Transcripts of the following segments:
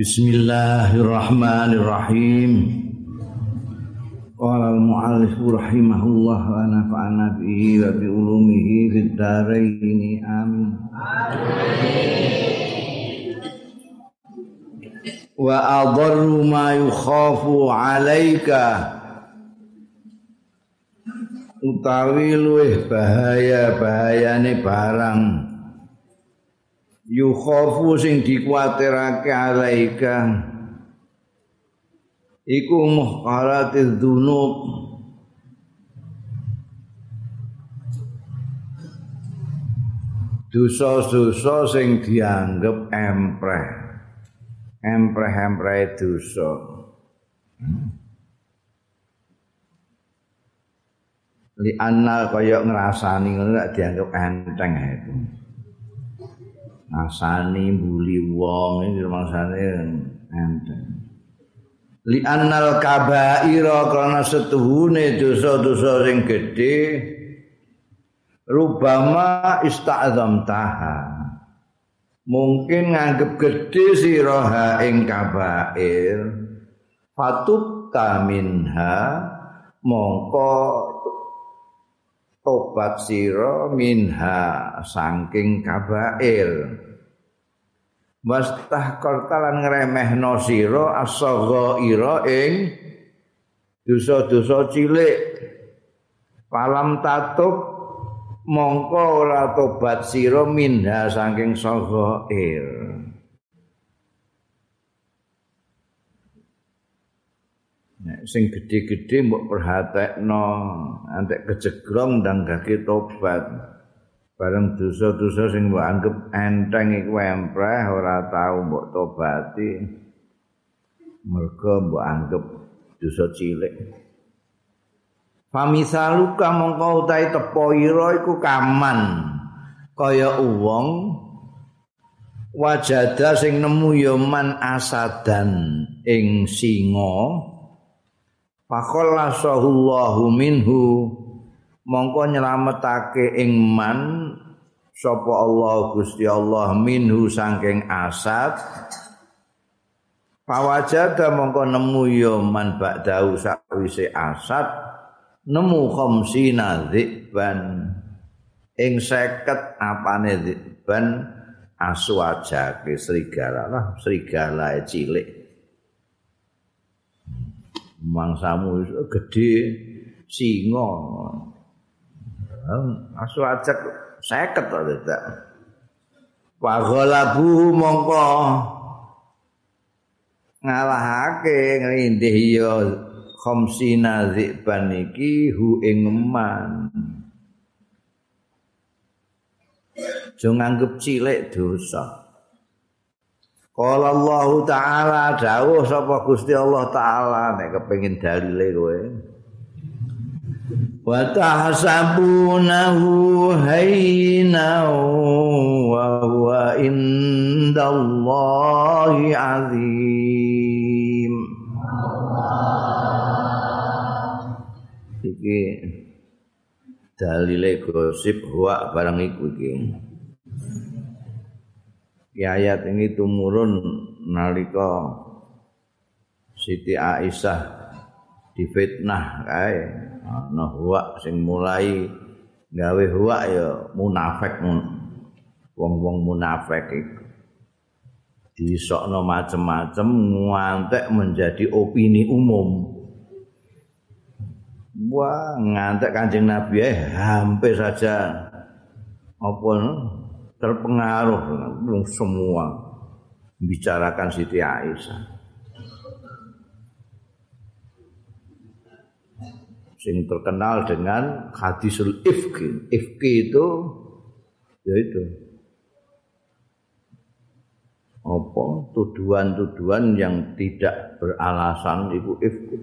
Bismillahirrahmanirrahim. Qala al-mu'allif rahimahullah wa nafa'ana bihi wa bi ulumihi fid dharain. Amin. Wa adharru ma yukhafu 'alaika utawi luweh bahaya bahayane barang yukhafu sing dikuatirake alaika. Iku muhqaratiz dzunub. Dosa-dosa sing dianggep empreh. Empreh-empreh dosa. Li anna kaya ngrasani ngono dianggep enteng itu ngasani mbuli wong iki maksane enteng li annal kabaira karena setuhune dosa-dosa sing gedhe rubama ista'zam taha mungkin nganggep gedhe sira ing kabair fatub minha mongko tobat sira minha saking kabair wastah kortalan ngremehno sira asagha ira ing dosa-dosa cilik palam tatub mongko ora tobat sira minha saking saghair Nek sing gedhe-gedhe mbok perhatekno antek kejegrong ndang gage tobat. Bareng dosa-dosa sing mbok anggap enteng iku empreh ora tau mbok tobati. Mergo mbok anggap dosa cilik. Famisaluka mongko utahe tepo ira iku kaman kaya wong wajada sing nemu ya man asadan ing singa Fakhallasahullahu minhu mongko nyelametake ing man sapa Allah Gusti Allah minhu saking asad. Pawajada mongko nemu ya man ba'dahu sakwise asad. Nemu khamsina dzibban ing 50 apane dzibban aswajake serigala lah serigala cilik. Mangsamu gede singa. Asu ajak seket to tidak Wagolabu mongko ngalahake ngrindih ya khamsina ziban iki hu ing man Jangan anggap cilik dosa. Qala Allah taala dawuh sapa Gusti Allah taala nek kepengin dalile kowe. Wa tahsabunahu hayna wa huwa indallahi azim. Iki dalile gosip wa barang iku iki. ayat ini tumurun nalika Siti Aisyah difitnah kae ana huwa sing mulai gawe huwa ya munafik wong-wong munafik iku. Disokno macem-macem ngantek menjadi opini umum. Wah ngantek kanjeng Nabi eh, hampir saja apa terpengaruh semua. Bicarakan Siti Aisyah. Sing terkenal dengan hadisul ifki. Ifki itu yaitu apa tuduhan-tuduhan yang tidak beralasan itu ifki.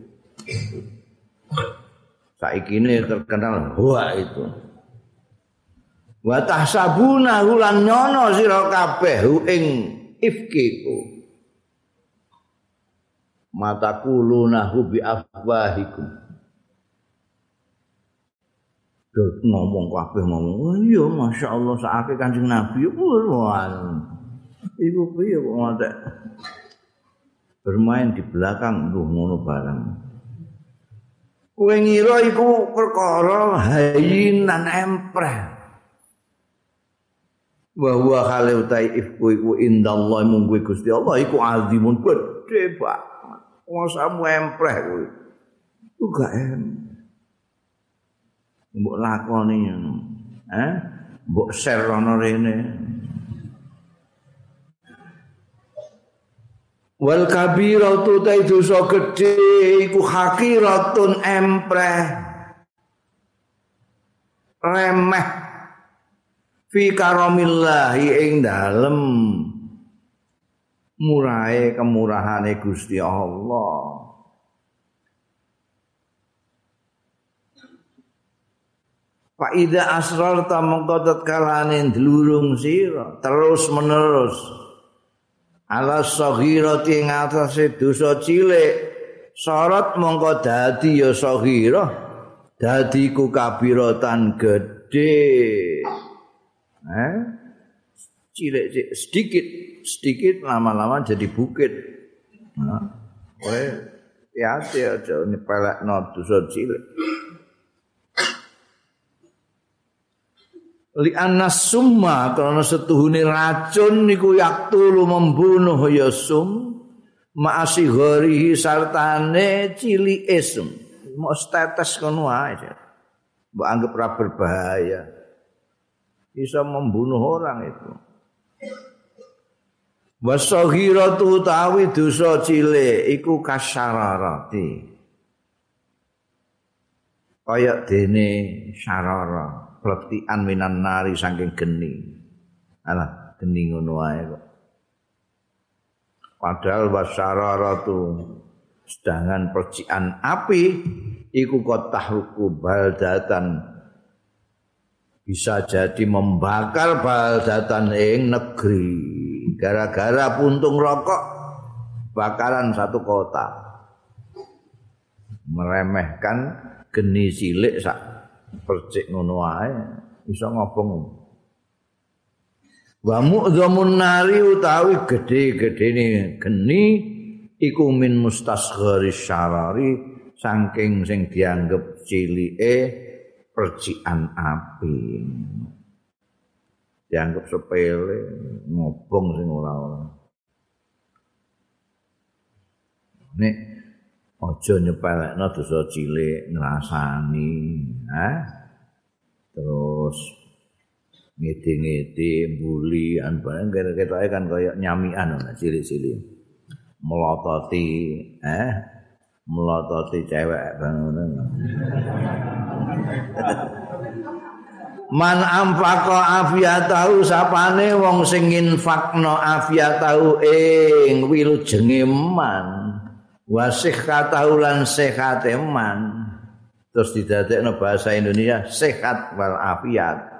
Saiki ini terkenal huwa itu. wa tahsabuna lan nyono sira kabeh ing ifkiku mata kulunahu bi afwahikum Ngomong kabeh ngomong oh iya masyaallah sakake kanjeng nabi wah iku piye kok ngotek bermain di belakang tuh ngono barang. Kowe ngira iku perkara hayinan empreh. Wa huwa khali utai ifku iku indallah mung Gusti Allah iku azimun gedhe Pak. Wong samu empreh kuwi. Ku gak em. Mbok lakoni. Eh? Mbok share ana rene. wal kabiratu ta dosa gedhe iku hakiratun empreh remeh fi karamillahi ing dalem murahe kemurahane Gusti Allah Pak Ida asrar ta mengko tetkalane dlurung sira terus menerus. Ala saghirati ing atase dosa cilik sorot mongko dadi ya saghira dadi ku kabiratan gedhe. Eh? Cilik sedikit sedikit lama-lama jadi bukit. Nah kowe hati aja nyepelekno dosa cilik li summa karena setuhune racun niku yaktulu membunuh ya sum maasi gharihi sartane cili esum mau tetes kono ae mbok anggap ora berbahaya. Bisa membunuh orang itu. Wasaghiratu tawi dosa cilik iku kasyararati. Kaya dene syarara pletian minan nari saking geni. Alah, geni ngono wae kok. Padahal wasyararatu sedangkan percikan api iku kotahruku baldatan bisa jadi membakar baldatan ing negeri gara-gara puntung rokok bakaran satu kota meremehkan geni silik sak percik ngono wae iso ngobong. Wa mu'dhamun nari utawi gedhe-gedhene geni iku min mustasghari syarari saking sing dianggep cilike percikan api. Dianggap sepele ngobong sing ora-ora. Nek aja nyepelekno dosa cilik ngrasani ha terus ngede-ngede mbuli an bareng kira-kira kan kaya nyamian ana cilik-cilik. Melototi eh? Melototi cewek ngono Man amfaqo afiyatahu sapane wong sing infakno afiyatahu ing wilujenge man wasih katahu lan sehat eman terus didadekno bahasa Indonesia sehat wal afiat.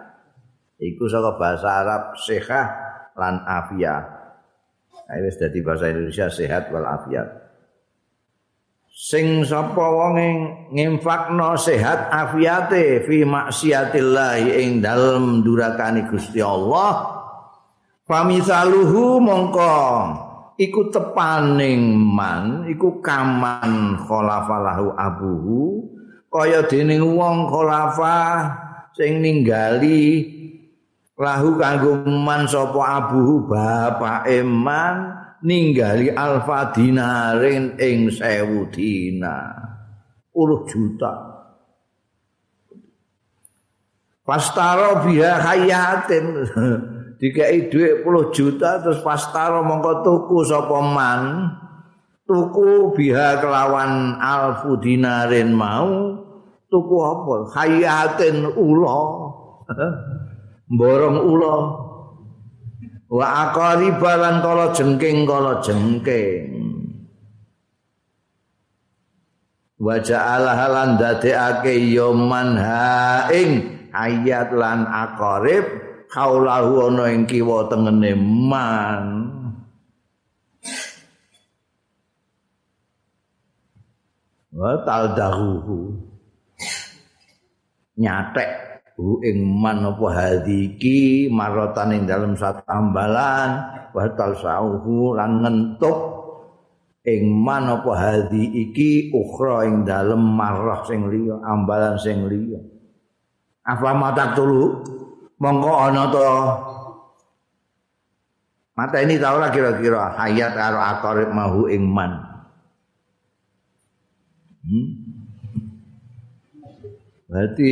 Iku saka bahasa Arab sehat lan afiat. Ayo wis dadi bahasa Indonesia sehat wal afiat. Sing sapa wong nginfakno sehat afiate fi maksiatillah ing dalem durakani Gusti Allah pamisaluhu mongko iku tepaning man iku kaman khalafalahu abuhu kaya dening wong khalafa sing ninggali lahu kanggo man sapa abuhu bapake man ninggali alfa dinarin ing sewu dina. Puluh juta. Pastaro biha hayatin dikai dhuwit 10 juta terus pastaro mongko tuku sapa man tuku biha kelawan alfu dinarin mau tuku apa? Hayatin ula borong ula wa aqari balan kala jengking kala jengking. Wa ja'ala halan dadekake yoman ha ing ayat lan aqarib kaulahu ana ing kiwa tengene man. Wa taldahu nyatek hu ing man apa hadiki marotan ing dalem satu ambalan wa talsahu lan ngentuk ing man apa hadi iki ukhra ing dalem marah sing liya ambalan sing liya. Apa mata tulu mongko ana to mata ini tau lah kira-kira hayat karo akorib mahu ing man hmm? berarti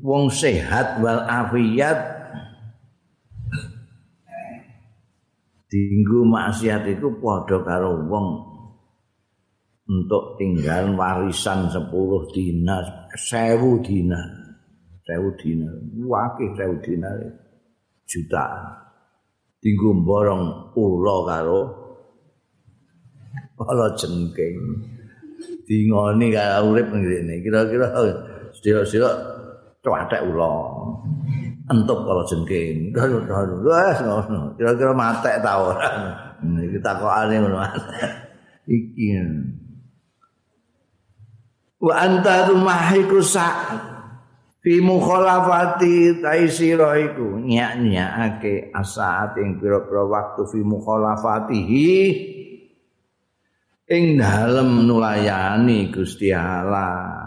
wong sehat wal afiat dinggo maksiat iku padha karo wong untuk tinggal warisan 10 dinar, 1000 dinar. 1000 dinar, wakih 1000 dinar. Juta. Dinggo borong ula karo kala jengking. Dingoni karo urip ngene. Kira-kira sedira-sedira cuatek ula. entuk kala jengking. Kira-kira matek ta ora. Iki takokane ngono. Iki. Wa anta tumahiku sa fi mukhalafati taisira iku nyak-nyakake asaat ing pira-pira waktu fi mukhalafatihi ing dalem nulayani Gusti Allah.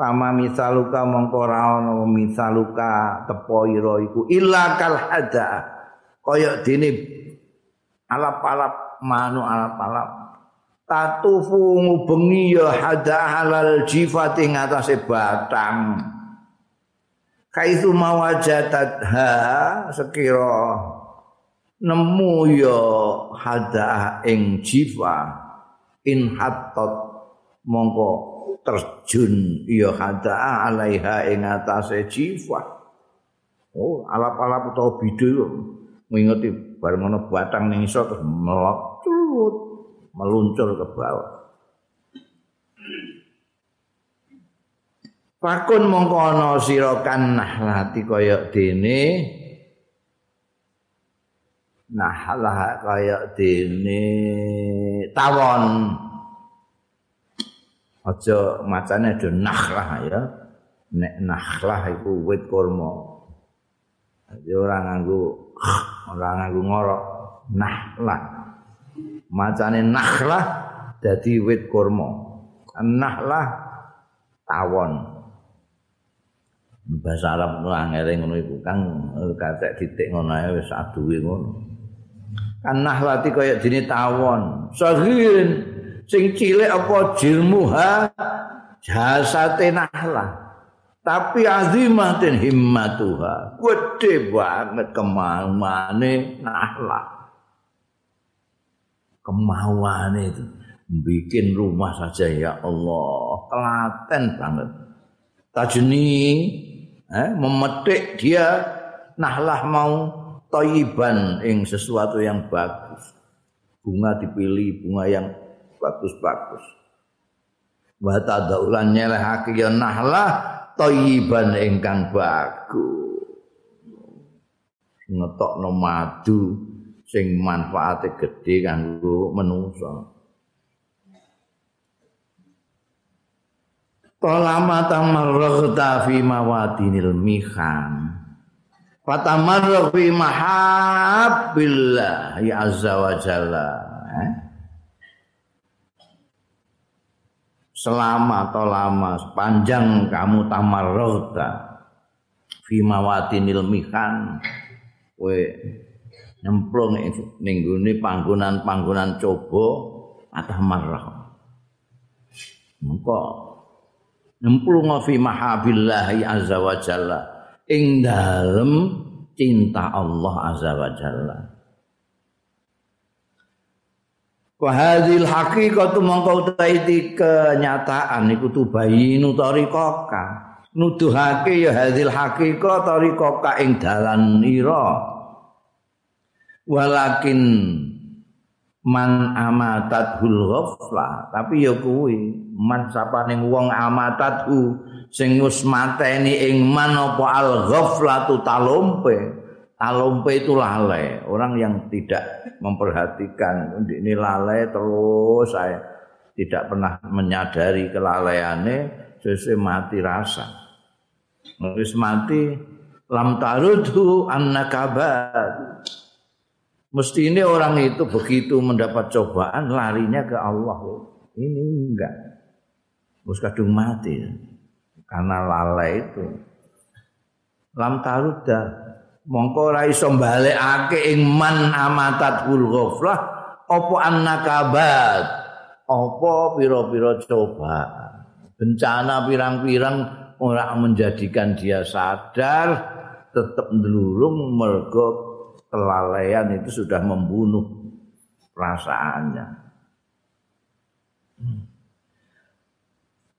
Pama misaluka mongko ra ono misaluka tepo ira iku illa kal hada. Kaya dene alap-alap manu alap-alap. Tatufu ngubengi ya hada halal jifat ing batang. Kaitu mawajatat ha sekira nemu ya hada ing jifa. In hatot mongko terjun ya hada alaiha ing atase jiwa oh alap-alap utawa bidu ngingeti bareng ana batang ning iso terus melut meluncur ke bawah Pakun mongko ana sira kan nahlati kaya dene. Nahlah kaya dene tawon. Aja macane ada nakhlah ya. Nek nakhlah iku wit kurma. Jadi orang nganggu orang nganggu ngorok. Nahlah macane nakhlah jadi wit kurma. Nahlah tawon. Bahasa Arab nu angere ngono iku. Kang katek titik ngono ae wis aduwe ngono. Kan nahlati kaya dene tawon. Sahirin sing cilik apa jilmuha jasate nahlah. Tapi azimatin himmatuha. Gede banget kemauane nahlah kemauane itu bikin rumah saja ya Allah telaten banget tajni eh, memetik dia nahlah mau toyiban ing sesuatu yang bagus bunga dipilih bunga yang bagus-bagus. Wa tadaulan nyelehake ya nahlah thayyiban ingkang bagus. Ngetokno madu sing manfaate gedhe kanggo manungsa. Talama tamarraghta fi mawadinil mihan. Fatamarragh fi mahabbillah ya azza wa jalla. Eh? selama atau lama sepanjang kamu tamarrota fi mawatinil mihan we nyemplung ning gone panggonan-panggonan coba atah marrah mengko nyemplung fi mahabillahi azza wa jalla ing dalem cinta Allah azza wa jalla Wa hadzal haqiqatu mongko utaiti kenyataan iku tubayinu tariqaka. Nuduhake ya hadzal haqiqa tariqaka ing dalan ira. Walakin man amatatul ghafla, tapi ya kuwi man sapane wong amatathu sing wis mateni ing man apa al ghaflatu talompe. Talompe itu lalai, orang yang tidak memperhatikan ini lalai terus saya tidak pernah menyadari kelalaiannya sesuai mati rasa. Nulis mati lam tarudhu annakabat. Mesti ini orang itu begitu mendapat cobaan larinya ke Allah. Ini enggak. Terus kadung mati. Karena lalai itu. Lam taruda. Mongko ora iso balekake ing man amatat kul ghaflah apa annakabat. Apa pira-pira coba. Bencana pirang-pirang ora menjadikan dia sadar tetap ndelurung mergo kelalaian itu sudah membunuh perasaannya.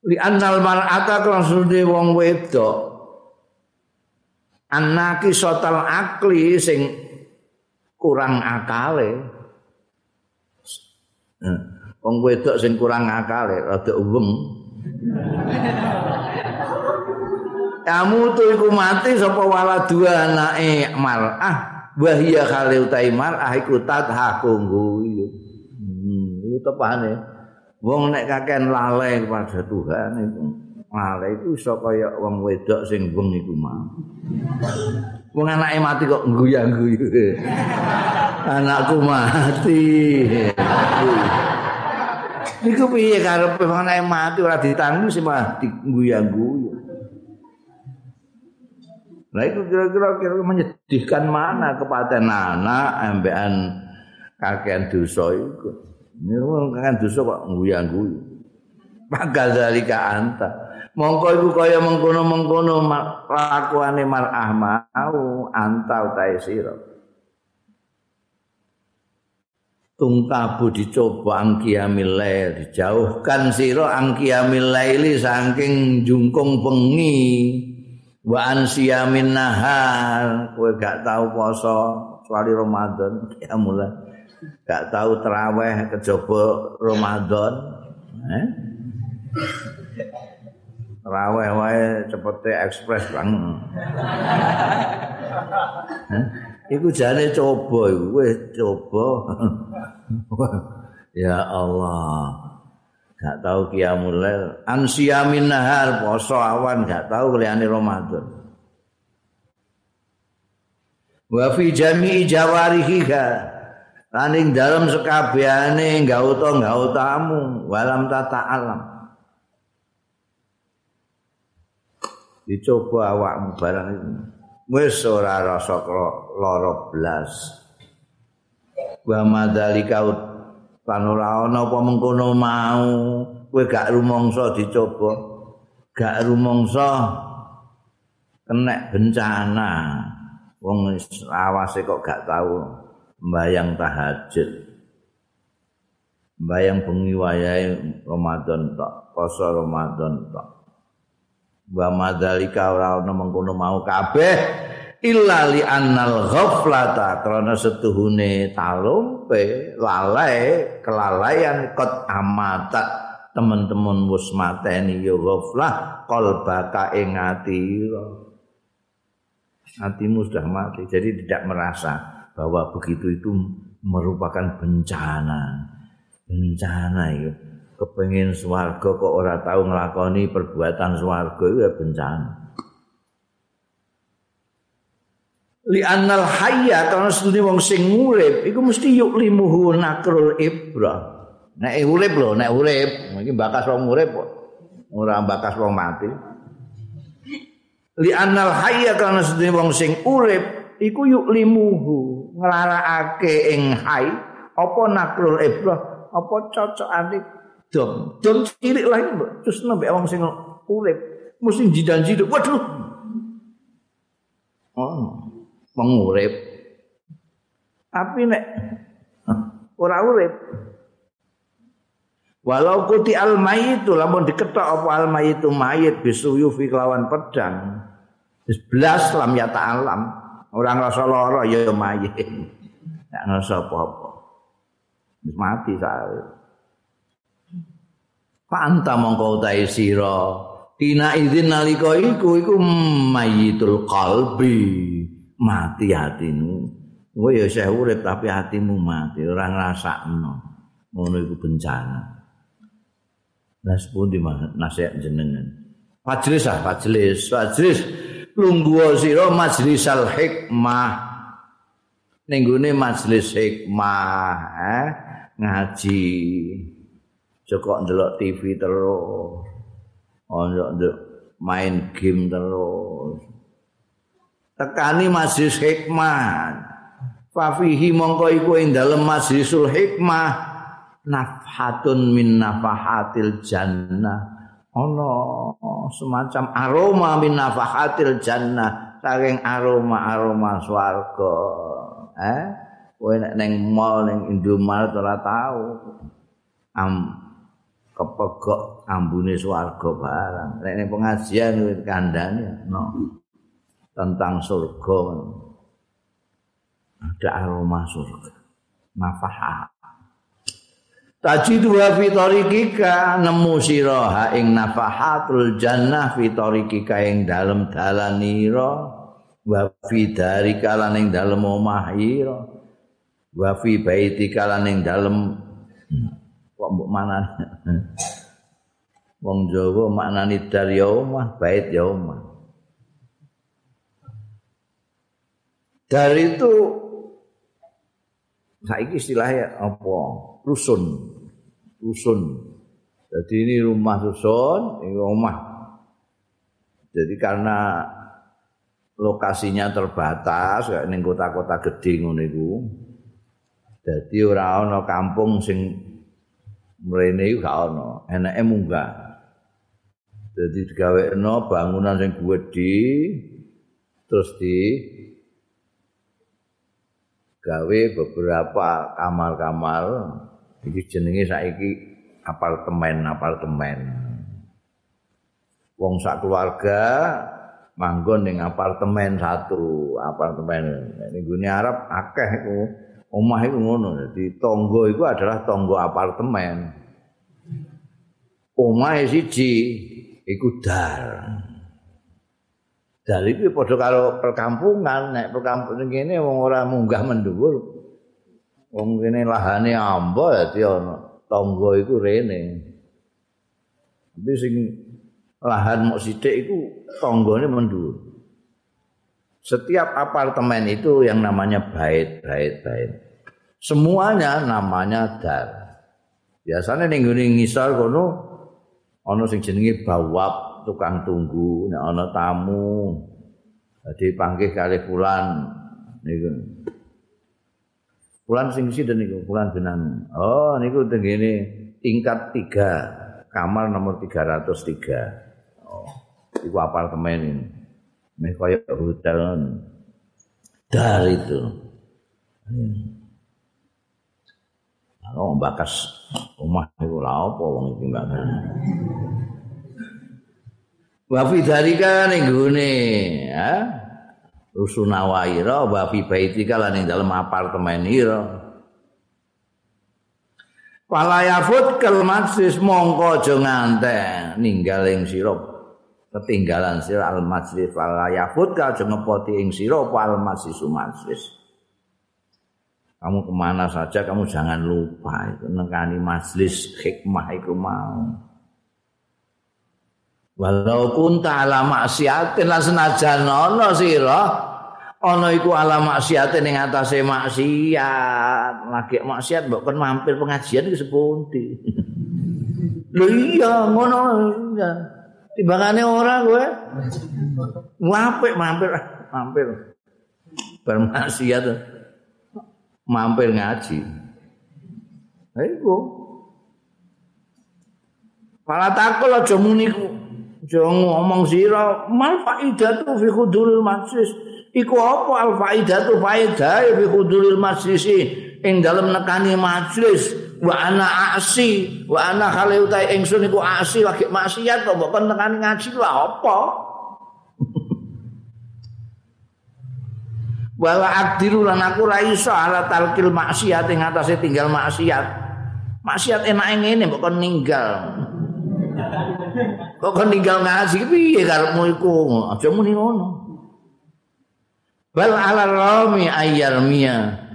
Li annal mar'ata krasude wong wedok anaki sotal akli sing kurang akale. Wong wedok sing kurang akale rada uwem. Kamu tuh iku mati sapa wala dua anake mar'ah wahia kale utai mar'ah iku tathaku guyu. Hmm, itu tepane. Wong nek kakean lalai kepada Tuhan itu lalai itu iso kaya wong wedok sing weng iku mah. Wong anake mati kok guyang-guyu. Anakku mati. Iku piye karepe wong anake mati ora ditanggung sih mah diguyang-guyu. Nah itu kira-kira kira menyedihkan mana kepada anak ambean kakean dosa itu. Ini kakean dosa kok nguyang guyu. Maka dari anta. Mongko iku kaya mengkono-mengkono lakuane mar'ah mau anta utahe sira. Tungkabu dicoba angkiamil lail dijauhkan sira angkiamil laili saking jungkung bengi. Wa ansiyamin nahar. Kowe gak tahu poso kecuali Ramadan ya mulai gak tahu teraweh kejaba Ramadan eh? Teraweh wae cepete ekspres bang. Eh? iku jane coba iku coba. Ya Allah gak tahu qiyamul lail. Ansiyamin nahar poso awan gak tahu liyane Ramadan. Wa fi jami'i jawarihi lan ing dalem sekabehane gauta gautamu walam tata alam. Dicoba awakmu barang itu. Wis ora rasa lara blas. Wa madzalika lan ora ana apa mengkono mau kowe gak rumangsa dicoba. Gak rumangsa kena bencana. Wong awase kok gak tahu mbayang tahajud. Mbayang bengi wayahe Ramadan tok poso Ramadan tok. Wa madzalika ora ana mengkono mau kabeh illa li annal ghaflata karena setuhune talumpe lalai kelalaian kot amata teman-teman wis mateni ya ghaflah qalbaka ing ati hatimu sudah mati jadi tidak merasa bahwa begitu itu merupakan bencana. Bencana itu kepengin swarga kok ora tahu nglakoni perbuatan swarga itu ya bencana li annal hayya kana sedune wong sing urip iku mesti yuk limuhu nakrul ibra. Nek urip lho nek urip. Iki bakas wong urip ora bakas wong mati. Li annal hayya kana sedune wong sing urip iku yuk limuhu nglarakake ing hay apa nakrul ibra? Apa cocokane dom? Dom cilik lagi terus nembe wong sing urip. Mesti jidan-jiduk. Waduh! Oh pengurip. Tapi nek ora urip. Walau kuti al mayitu lamun diketok apa al mayitu mayit bisuyu fi kelawan pedang. Wis blas lam ya ta'alam. Ora ngrasa lara ya mayit. Nek ngrasa apa-apa. Wis mati sae. Panta mongko utahe sira. Tina izin nalika iku iku mayitul qalbi. Mati hatimu. Kowe ya isih urip tapi hatimu mati, ora ngrasakno. Ngono iku bencana. Lah sepundi nasihat jenengan? Majlis ah, majlis, majlis. Lungguh sira majlisal hikmah. ning gone majelis hikmah eh ngaji joko ndelok TV terus ono main game terus tekani majelis hikmah. Fafihi mongko iku ing dalem majlisul hikmah. Nafhatun min nafahatil jannah. Ana semacam aroma min nafahatil jannah. Saking aroma-aroma swarga. Eh? Kowe nek ning mall ning Indomaret ora tau. Am kepegok ambune swarga barang. Nek ning pengajian kandhane no tentang surga. Ada aroma surga. Nafahat Tajidu fi tariqika nemu sira ha ing nafahatul jannah fi tariqika ing dalem dalanira wa fi darika lan ing dalem omahira wa fi baitika lan ing dalem kok mbok manan wong Jawa maknani dar ya omah bait ya omah dari itu saiki istilahnya apa rusun rusun. Jadi ini rumah susun, ini rumah. Jadi karena lokasinya terbatas kayak ning kota-kota gede ngono iku. Dadi ora ana kampung sing mrene iku gak ana, enake munggah. Jadi digawekno bangunan sing gedhe terus di gawe beberapa kamar-kamar iki jenenge saiki apartemen-apartemen. Wong sak keluarga manggon ning apartemen satu, apartemen. Ning gune Arab akeh iku. Omah iku ngono. Dadi tangga iku adalah tangga apartemen. Omah siji iku dar. Dar iki padha karo perkampungan, nek perkampungan kene wong ora munggah mendhuwur. wong kene lahane amba dadi ana tangga iku rene. Tapi sing lahan mok sithik iku tanggane mendhuwur. Setiap apartemen itu yang namanya bait bait semuanya namanya dar. Biasanya ning ngisor kono ana sing jenenge bawab tukang tunggu nek ana tamu dadi panggih kali fulan niku Kulan sing sida niku, kulan benan. Oh, niku tengene tingkat 3, kamar nomor 303. Oh, iku apartemen. Mek kaya hotel dar itu. Oh, bakas omah iku lha apa wong iki mbak. Wa fi dzalika ning gone, ha? rusunawaira wa fi baitika lan ing dalem apartemen ira Wala yafut kal majlis mongko aja ngantek ninggal ing sira. Ketinggalan sira al majlis wala yafut ka aja ngepoti ing sira al majlis majlis kamu kemana saja kamu jangan lupa itu nekani majlis hikmah itu mau Walau pun ta'ala maksiatin lah senajan ana sira ana iku ala maksiatin ning atase maksiat. Lagi maksiat kon mampir pengajian iki sepundi. Lho iya ngono ya. Timbangane ora kowe. Ngapik mampir mampir. Bermaksiat mampir ngaji. Ayo. Pala takul aja muni Jangan ngomong sira mal faidatu fi khuduril majlis. Iku apa al faidatu faidah fi khuduril majlis ing dalem nekani majlis wa ana asi wa ana khale utahe ingsun iku asi lagi maksiat kok mbok nekani ngaji lah apa? Wala akdiru lan aku ra iso ala talkil maksiat ing atase tinggal maksiat. Maksiat enake ngene mbok kon ninggal. Kok kon ninggal ngaji piye karepmu iku? Aja muni ngono. Bal ala rami ayar mia.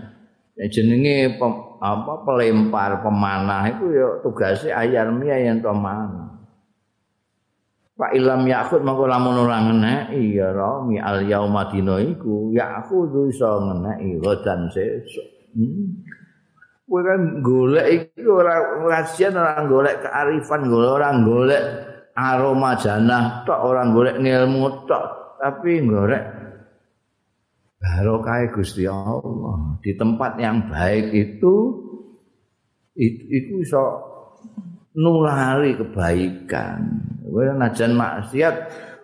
jenenge apa pelempar pemanah itu ya tugasnya ayar mia yang to mana. Pak ilam yakut mako lamun ora ngeneki ya ra mi al yauma dina iku yakut iso ngeneki godan sesuk. Hmm. Kowe kan golek iki ora kasihan ora golek kearifan, ora golek aroma janah tok, ora golek ilmu tok, tapi golek barokah Gusti Allah. Di tempat yang baik itu itu, itu iso nulari kebaikan. Kowe najan maksiat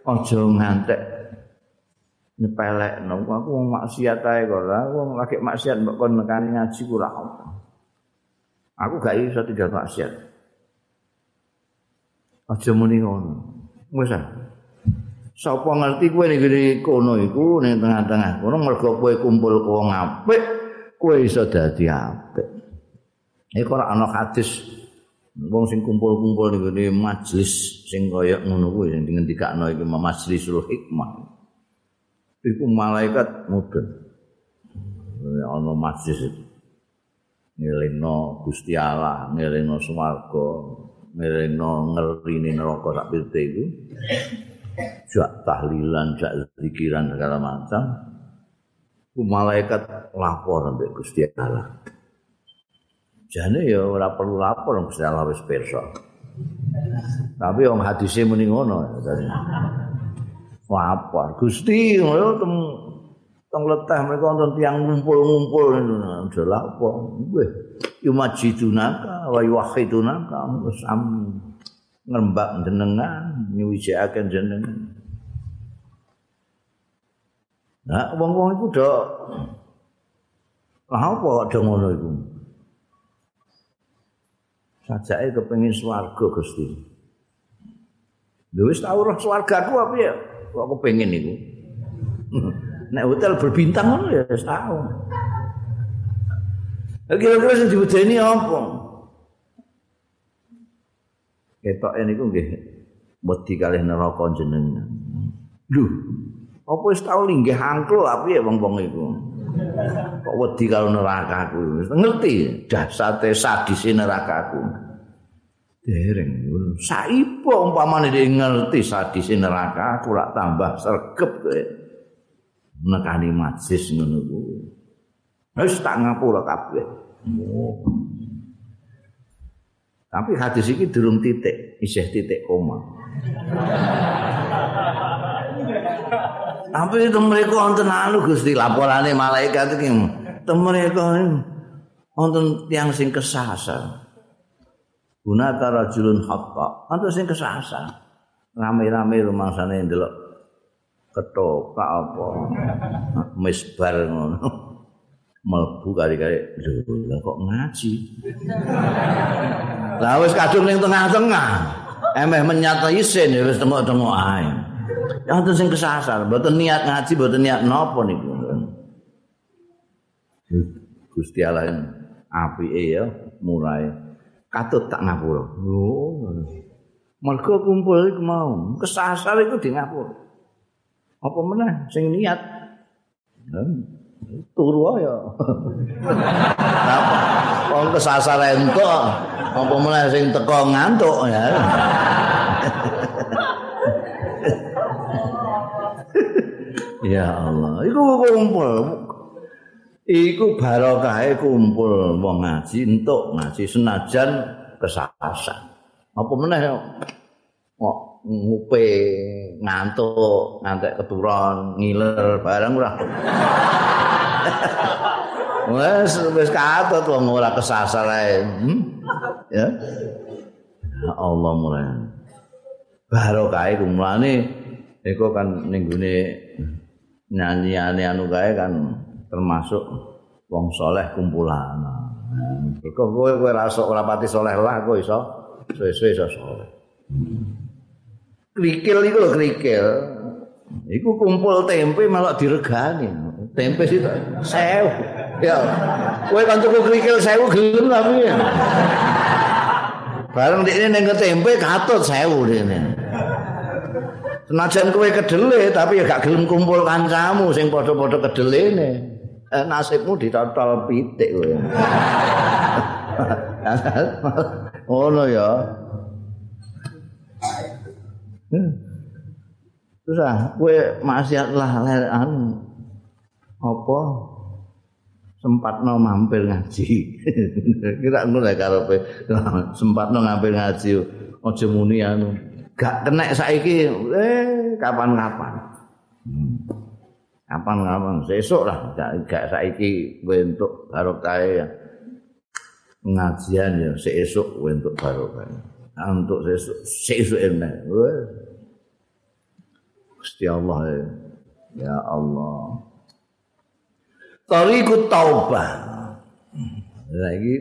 aja ngantek nyepelek aku wong maksiat ae kok wong lagi maksiat mbok kon ngaji ku apa aku gak iso tinggal maksiat aja muni ngono wis ah sapa ngerti kowe ning ngene kono iku ning tengah-tengah kono mergo kowe kumpul wong apik kowe iso dadi apik iki ora ana hadis wong sing kumpul-kumpul ning ngene majelis sing kaya ngono kuwi sing ngendikakno iki majlisul hikmah. Iku malaikat mudun. Ana majlis itu. Ngelingno Gusti Allah, ngelingno swarga, ngelingno ngertine neraka sak pirte iku. Jak tahlilan, jak zikiran segala macam. Ku malaikat lapor sampai Gusti Allah. jane ya ora perlu lapor Gusti Allah wis pirsa. Tapi wong hadise muni ngono. Lapor Gusti ngono teng letah mereka wonten tiyang ngumpul-ngumpul lha apa nggih yumajidunaka wa yuwahidunaka sam ngrembak jenengan nyuwijake jenengan Nah, wong-wong iku do Lah apa do ngono iku? sajake kepengin swarga Gusti. Lho wis tau roh swargaku apa ya? Kok kepengin niku. Nek hotel berbintang ngono ya wis tau. Kira-kira sing dibudeni apa? Ketok ini ku nggih wedi kalih neraka jenengan. Lho, apa wis tau linggih angklo apa ya wong-wong iku? kok wedi karo neraka aku ngerti dasate sadis neraka aku dereng saipo umpamane dia ngerti sadis neraka aku lak tambah sergep kowe nekani majlis ngono kuwi wis tak ngapura kabeh tapi hadis iki durung titik isih titik koma Tapi itu mereka wonten anu Gusti laporane malaikat iki. Tem mereka wonten tiang sing kesasar. Guna rajulun hatta. Wonten sing kesasar. Rame-rame rumangsane ndelok ketoprak apa. Misbar ngono. Melbu kali-kali lho kok ngaji. Lah wis kadung ning tengah-tengah. Emeh menyata isin wis tengok-tengok ae. Wonten sing kesasar, mboten niat ngaji, mboten niat napa niku. Gusti Allah apike ya mulai katut tak ngapura. Oh. Mergo kumpul iku mau, kesasar iku di ngapura. Apa meneh sing niat? Turu ya. Wong kesasar entuk, apa meneh sing teko ngantuk ya. Ya Allah, iku kumpul. Iku barokahe kumpul wong ngaji entuk ngaji senajan kesasan. Apa meneh kok ngupe ngantuk, ngantek keturun, ngiler barang ora. Wes wis katut wong ora kesasar ae. Hmm? Ya. Allah mulai. Barokahe kumulane iku kan ning nyanyiane anu kae kan termasuk wong soleh kumpulan. Kok kowe kowe rasok ora pati soleh lah kok iso suwe-suwe iso soleh. Krikil iku lho krikil. Iku kumpul tempe malah diregani. Tempe sih sewu. Ya. Kowe kan tuku krikil sewu gelem tapi ya. Bareng dikne ning tempe katut sewu dene. Senajan kowe kedele tapi ya gak gelem kumpul kancamu sing padha-padha kedelene. Eh, nasibmu ditotol pitik kowe. Ngono ya. Hmm. Terus ah, kowe maksiat lah anu apa sempat no mampir ngaji. Kira ngono lah karepe sempat no mampir ngaji aja muni anu. Gak kena saiki eh kapan-kapan. Hmm. Kapan-kapan sesuk lah gak, gak saiki kowe entuk barokah ya. Pengajian ya sesuk kowe entuk barokah. Untuk sesuk sesuk enak. Gusti Allah ya. Allah. Tariku taubah. Lagi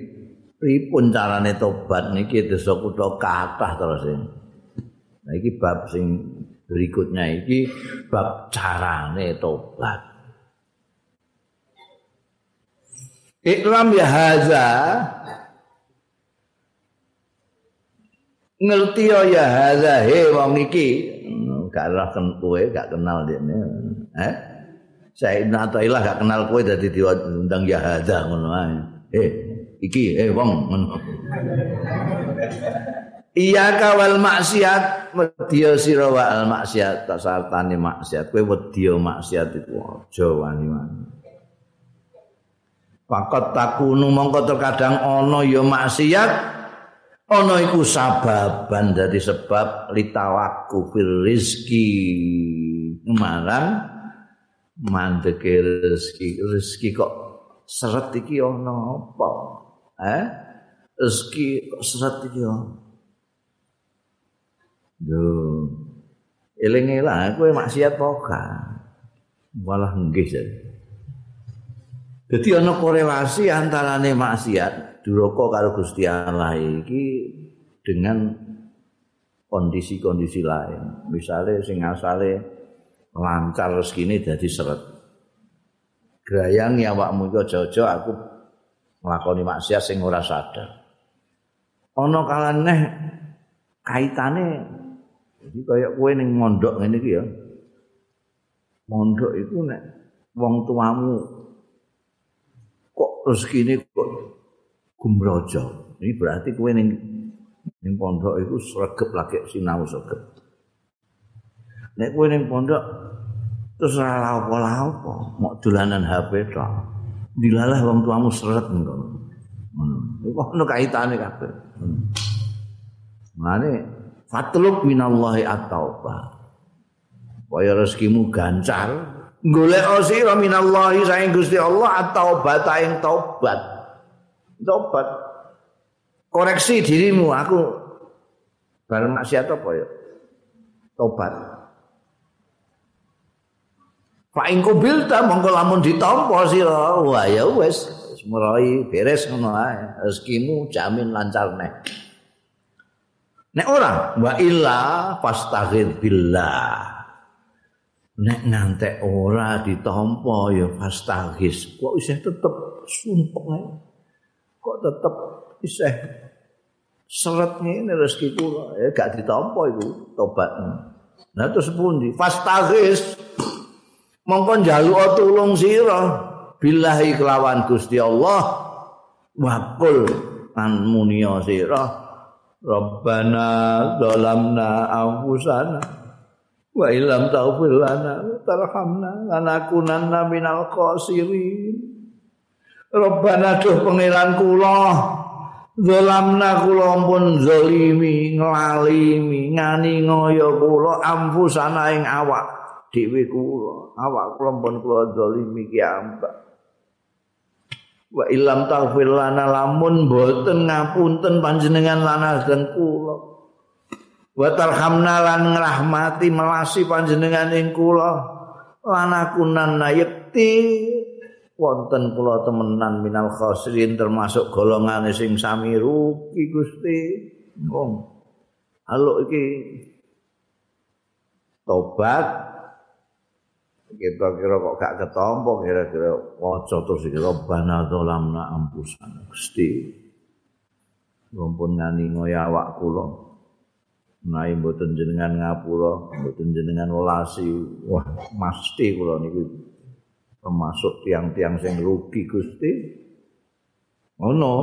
pripun carane tobat niki desa kutha kathah terus ini. Nah iki bab sing berikutnya iki bab carane tobat. Ikram ya haza ngerti ya haza he wong iki gak ora kowe gak kenal dene eh? Saya Atailah gak kenal kowe dadi diundang ya hadza ngono ae. Eh iki eh wong ngono. Iya kawal maksiat wedya sira wa al maksiat tak sartane maksiat. Kowe wedya maksiat iku aja wani-wani. Pakot takunu mongko terkadang ana ya maksiat ana iku sababan dadi sebab litawaku fil rizki marang mandeke rezeki rezeki kok seret iki ana apa? Eh? Rezeki kok seret iki yo eling-eling kowe maksiat apa malah nggih jadi ana korelasi antarane maksiat duraka karo Gusti Allah iki dengan kondisi-kondisi lain. Misalnya sing asale lancar rezekine dadi seret. Grayang ya awakmu iku aja aku nglakoni maksiat sing ora sadar. Ana kalane kaitane jadi kaya kowe ning mondok ngene iki ya. Mondok iku nek wong tuamu kok rezekine kok gumrojo. Ini berarti kowe ning ning pondok iku sregep lagi sinau sregep. Nek kowe ning pondok terus ora apa-apa, mau dolanan HP tok. Dilalah wong tuamu seret ngono. Ngono. Iku ono kaitane kabeh. Mane fatlub minallahi at-taubah. Kaya rezekimu gancar, golek sira minallahi saing Gusti Allah at-taubat ing taubat. Tobat. Koreksi dirimu aku bareng maksiat apa ya? Tobat. Pak Ingko Bilta mongko lamun ditampa sira. Wah ya wis mulai beres ngono ae. Rezekimu jamin lancar nek nek ora wa illa fastaghir billah. Nek ngantek ora ditampa ya fastaghis kok isih tetep sumpek ae kok tetep isih seret ngene rezeki kula. Ya gak ditampa iku tobat. Nah terus pundi? Fastaghis mongko njaluk tulung sira. Billahi kelawan Gusti Allah. Wakul an munia sira. Rabbana zalamna anfusana. Wa illam taghfir lana tarhamna. Lanakunanna minal khasirin Rabbana duh pangeran kula. Zalamna kula pun zalimi nglalimi ngani ngoyo kula ampusana ing awak dhewe kula. Awak kula pun kula zalimi ki ambak wa ilam taghfir lana lamun boten ngapunten panjenengan lana dan kula. Wa tarhamna lan ngrahmati melasi panjenengan ing kula. Lana kunan yakti wonten kula temenan minal khosirin termasuk golongan sing sami rugi Gusti. Wong. Halo iki tobat kita kira kok gak ketompo kira-kira waca terus iki robbana dzalamna ampusan Gusti. Mumpun ngani ngoya awak kula. Nai mboten jenengan ngapura, mboten jenengan welasi. Wah, mesti kula niku termasuk tiang-tiang sing rugi Gusti. Ngono.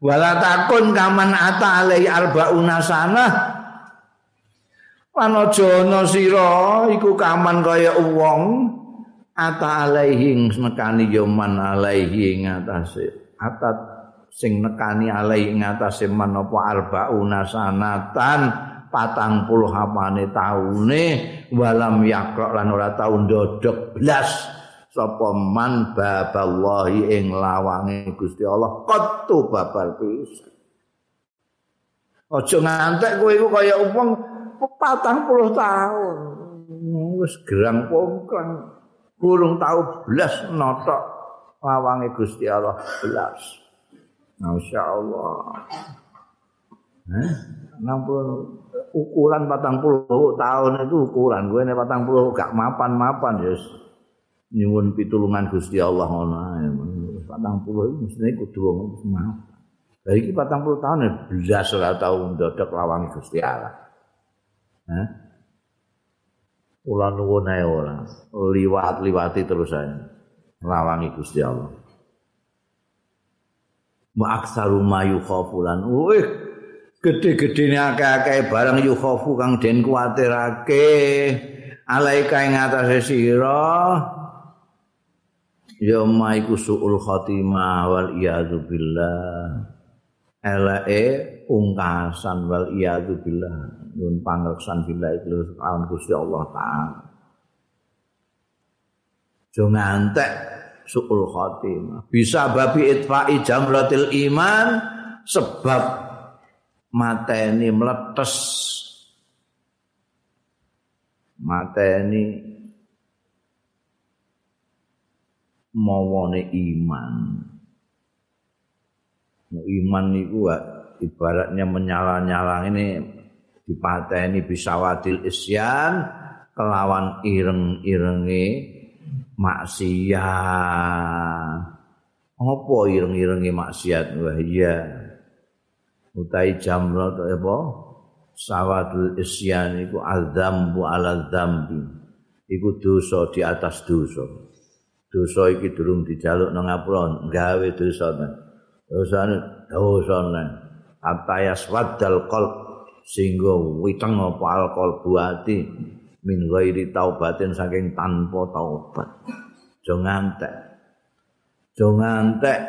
Wala takun kaman ata alai arbauna sana. lan aja ana sira iku kaman kaya wong ata alaihi nekani yo man alaihi ing atase atat sing nekani alaihi ing atase man apa arbauna sanatan patang puluh hapane taune walam yakrok lan ora tau ndodok blas sapa man baballahi ing lawange Gusti Allah qattu babal pisan. Aja ngantek kowe iku kaya wong patang puluh tahun wis gerang pongkang kurung tahu belas notok lawangi Gusti Allah belas Masya Allah. Eh? 60 ukuran patang puluh tahun itu ukuran gue nih patang puluh gak mapan mapan ya nyuwun pitulungan Gusti Allah ngono patang puluh itu mestinya kudu maaf dari patang puluh tahun ya belas ora tau ndodok lawangi Gusti Allah Hah? Ula nuwun ae ora. Liwat-liwati terus ae. Lawangi Gusti Allah. Ma aksaru mayu khafulan. Wih, gede-gedene akeh-akeh barang yu khafu kang den kuwatirake. Alaika ing atase sira. Ya maiku suul khatimah wal iyadu billah. Elake ungkasan wal iyadu billah. nyun pangreksan bila itu alam Gusti Allah taala. Jo ngantek suul khatimah. Bisa babi itfa'i jamratil iman sebab mateni meletes mateni mawane iman. Iman itu ibaratnya menyala-nyala ini dipateni bisa wadil isyan kelawan ireng-irenge maksiat. Apa ireng-irenge maksiat? Wah iya utai jamrat apa? Sawadul isyan iku adzambu ala dzambi iku dosa di atas dosa. Dosa iki durung dijaluk nang ngapura gawe dosa dosane dosa nang. Atayas wadal qalb sehingga witeng apa alkohol buati min ghairi taubatin saking tanpa taubat. Aja ngantek. Aja ngantek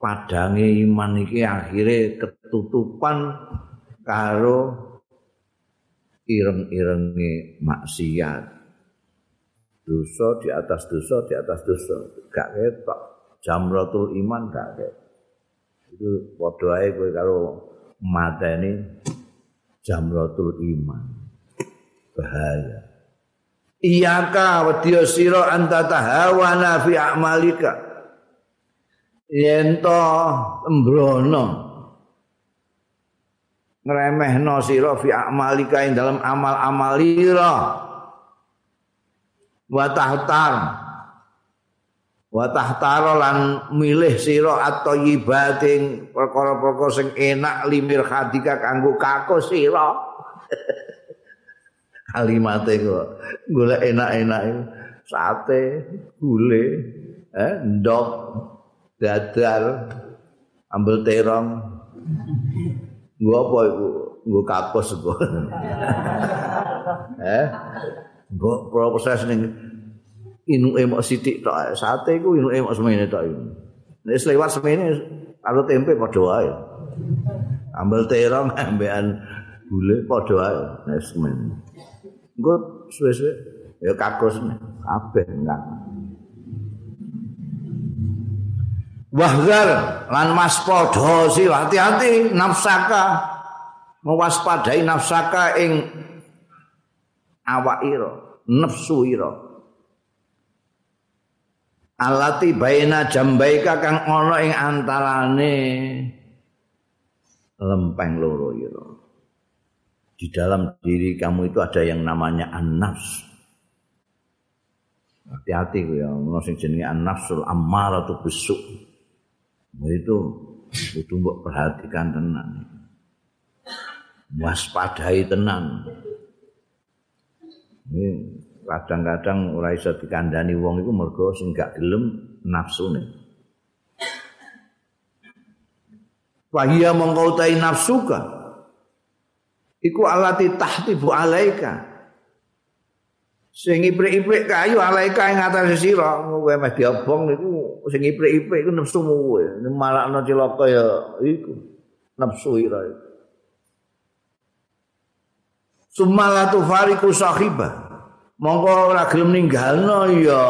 padange iman iki akhire ketutupan karo ireng-irenge maksiat. Dosa di atas dosa di atas dosa. Gak ketok. Jamratul iman gak ketok. Itu padha ae kowe karo mateni jamratul iman. Bahaya. Iyaka wedya sira anta tahawana fi a'malika. Yen embrono ngremehno sira fi a'malika ing dalam amal-amal ira wa tahtar. Wa tahtara lan milih sira at-thayyibating perkara-perkara sing enak limir hadika kanggo kako sira. Kalimate kok golek enak-enak sate gule eh ndok dadar ambel terong gua apa iku? Gua kakos gua eh? Gua proses ning inu emok sithik tok sate iku inu emok semene tok iki nek lewat semene karo tempe padha wae. Ambel terong ambekan gule padha wae nek semene. Engko suwe-suwe ya kakos kabeh enggak Wahgar lan si hati-hati nafsaka mewaspadai nafsaka ing awak ira nafsu ira. Alati baina jambaika kang ana ing antarane lempeng loro ira. Di dalam diri kamu itu ada yang namanya an-nafs. Hati-hati ya ono sing jenenge an-nafsul ammaratu bisu itu kudu mbok perhatikan tenan waspadai tenan ini kadang-kadang ora iso dikandani wong iku mergo sing gak gelem nafsune. Wahia mongko nafsuka. iku alati tahtibu alaika sing iprik-iprik kayu alaika ing atas sira kowe meh diobong niku sing iprik-iprik iku nafsumu kowe malakno cilaka ya iku nafsu ira Sumalatu fariku sahibah mongko ora gelem ninggalno ya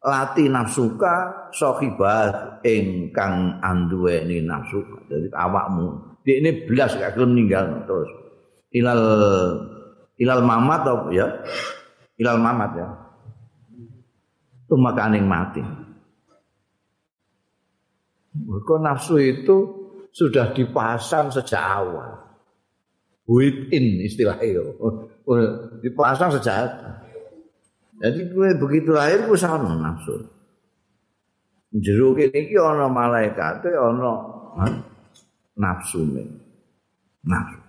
lati nafsuka sahibah ingkang anduweni nafsu dadi awakmu. Ini belas gak gelem ninggal terus. Ilal ilal mamat ya ilal mamat ya tumakaning mati Mereka nafsu itu sudah dipasang sejak awal. Within istilahnya. Dipasang sejak Jadi gue begitu lahir gue sama nafsu. Jeruk ini ana malaikat, ana nafsu nih. Nafsu.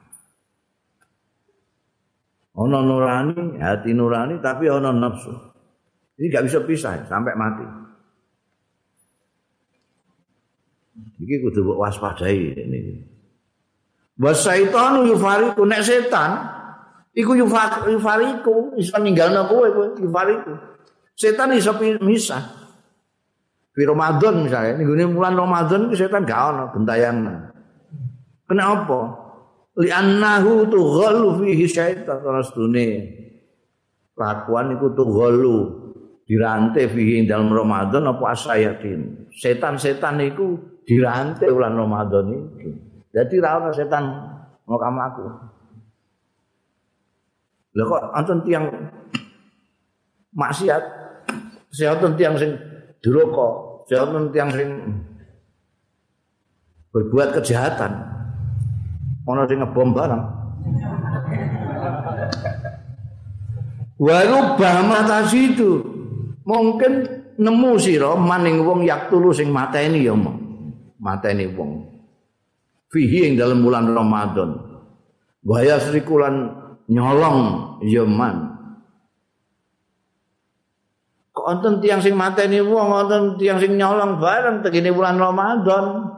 Ana nurani, hati nurani tapi ana nafsu. Ini gak bisa pisah sampai mati. Iki kudu waspadai ini. Wasaitanu yufariku nek setan iku yufariku iso ninggalno kowe kowe yufariku. Setan iso misah. Di Ramadan misalnya, ini bulan Ramadan setan gak ono gentayangan. Kenapa? Li'annahu tughallu fihi syaitan terus dunia. Lakuan iku tughallu dirantai fihi dalam Ramadan apa asayatin. Setan-setan itu dirantai bulan Ramadan itu. Jadi ra setan mau kamu aku. Lah kok anten tiang maksiat, seatan tiang sing duraka, seatan tiang sing berbuat kejahatan. Ana sing ngebom barang. Waru bama situ. Mungkin nemu sira maning wong yak tulu sing mateni ya mong. Mateni wong. Fihi ing dalam bulan Ramadan. Waya srikulan nyolong ya man. Kok wonten tiyang sing mateni wong, wonten tiyang sing nyolong bareng tegene bulan Ramadan.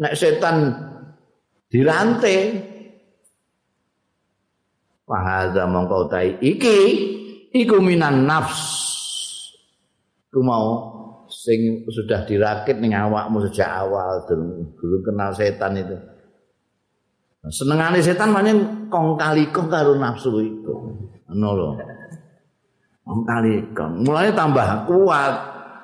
Nek setan dirantai. Fahadha mongkau tai iki iku minan nafs. Ku mau sing sudah dirakit ning awakmu sejak awal dulu kenal setan itu. Senengane setan pancen kong kali kong karo nafsu itu ngono lho. Kong kali kong. Mulai tambah kuat.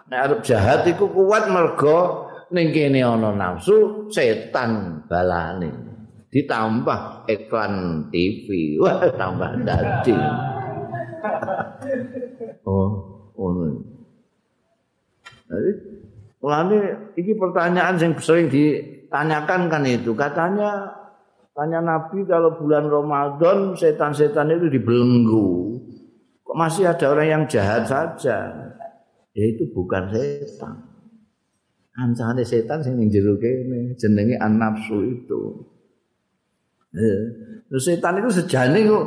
Nek arep jahat iku kuat mergo ning kene ana nafsu setan balane. Ditambah iklan TV wah tambah dadi. Oh ngono. Jadi mulane iki pertanyaan yang sering ditanyakan kan itu. Katanya tanya Nabi kalau bulan Ramadan setan-setan itu dibelenggu. Kok masih ada orang yang jahat saja? Ya itu bukan setan ancane setan sing ning jero kene jenenge an-nafsu itu. Eh, setan itu sejane kok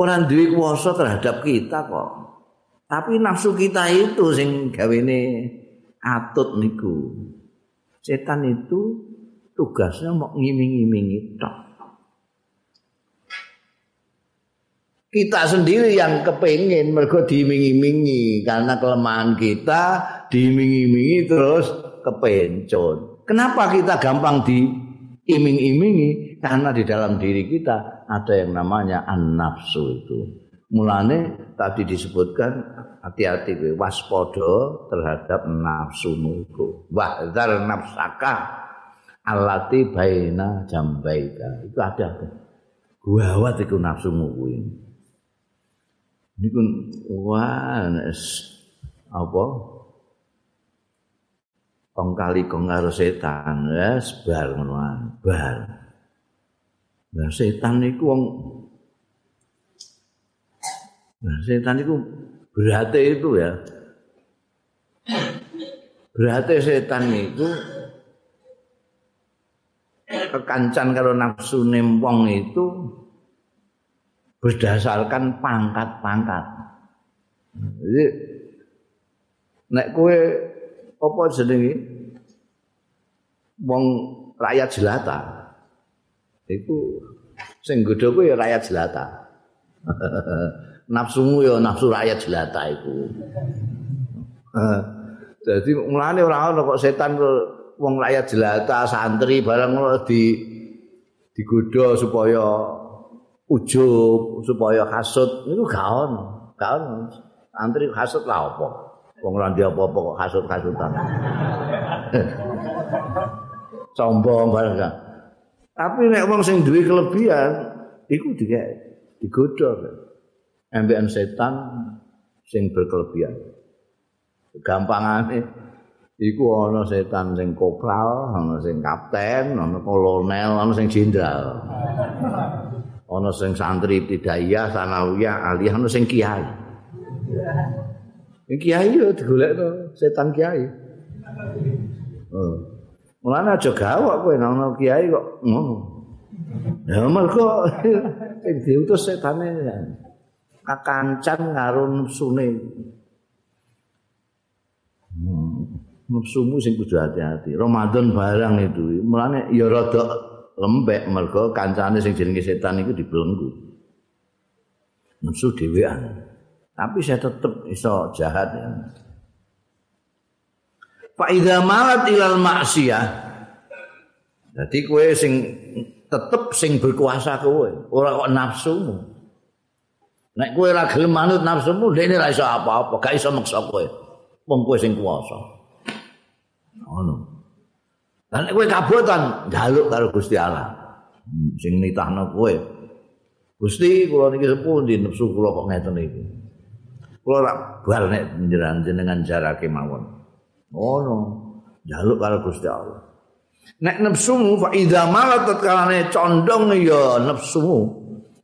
ora duwe kuasa terhadap kita kok. Tapi nafsu kita itu sing gawene atut niku. Setan itu tugasnya mau ngiming-imingi tok. Kita sendiri yang kepengen mergo diiming-imingi karena kelemahan kita diiming-imingi terus kepencot. Kenapa kita gampang diiming-imingi? Karena di dalam diri kita ada yang namanya an-nafsu itu. Mulane tadi disebutkan hati-hati waspada terhadap nafsu itu. Wahdzar nafsaka allati baina jambaika. Itu ada. Gawat iku nafsumu kuwi. Niku wah apa kong kali kong karo setan ya sebar ngono bar nah setan niku wong nah setan niku berarti itu ya. Berarti setan niku kekancan karo nafsu nempong itu berdasarkan pangkat-pangkat. Jadi nek kue apa jenenge wong rakyat jelata. Itu Sing godho kuwi ya rakyat jelata. Nafsumu ya nafsu rakyat jelata iku. Jadi mulane ora ono kok setan wong rakyat jelata santri barang di digodha supaya ujub supaya hasud itu gak ono gak ono. Santri hasud lah apa? Wong ora apa-apa kok hasud-hasudan sombong barang tapi nek wong sing duwe kelebihan iku dikek digodha ambekan setan sing berkelebihan gampangane iku ana setan sing kopral, ana sing kapten, ana kolonel, ana sing jenderal. Ana sing santri ibtidaiyah, sanawiyah, aliyah, ana sing kiai. Sing kiai yo digolekno setan kiai. Oh. Mulane aja gawak kowe nang kiai kok ngono. Ya mergo sing diutus setane kakancan karo nepsune. Nafsumu sing kudu hati-hati. Ramadan barang itu, mulane ya rada lembek mergo kancane sing jenenge setan iku dibelenggu. Nafsu dhewean. Tapi saya tetep iso jahat ya. Fa idza malat ilal maksiyah. Dadi kowe sing tetep sing berkuasa kowe, ora kok nafsumu. Nek kowe ora gelem manut nafsumu, dene ora iso apa-apa, gak iso maksa kowe. Wong kowe sing kuwasa. ngono. Lah nek kowe kabotan njaluk karo Gusti Allah. Sing nitahno kowe. Gusti kula niki sepuh di nepsu kula kok ngeten iki. Kula rak bal nek jenengan jarake mawon. Ngono. Njaluk karo Gusti Allah. Nek nepsumu fa idza malat tatkalane condong ya nepsumu.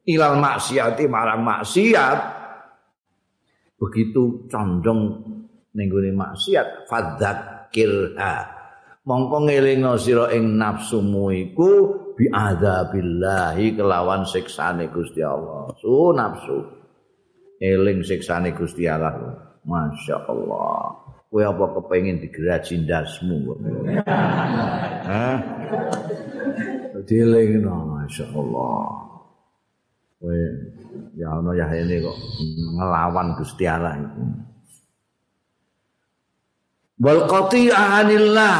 Ilal maksiati marang maksiat. Begitu condong ning maksiat fadzat kirha mongko ngelingno sira ing nafsumu iku bi adzabillahi kelawan siksane Gusti Allah. Su nafsu eling siksane Gusti Allah. Masya Allah kowe apa kepengin digeraji ndasmu? Hah? Dilingno Masya Allah kowe ya ana ya ini kok ngelawan Gusti Allah itu wal qati'anillah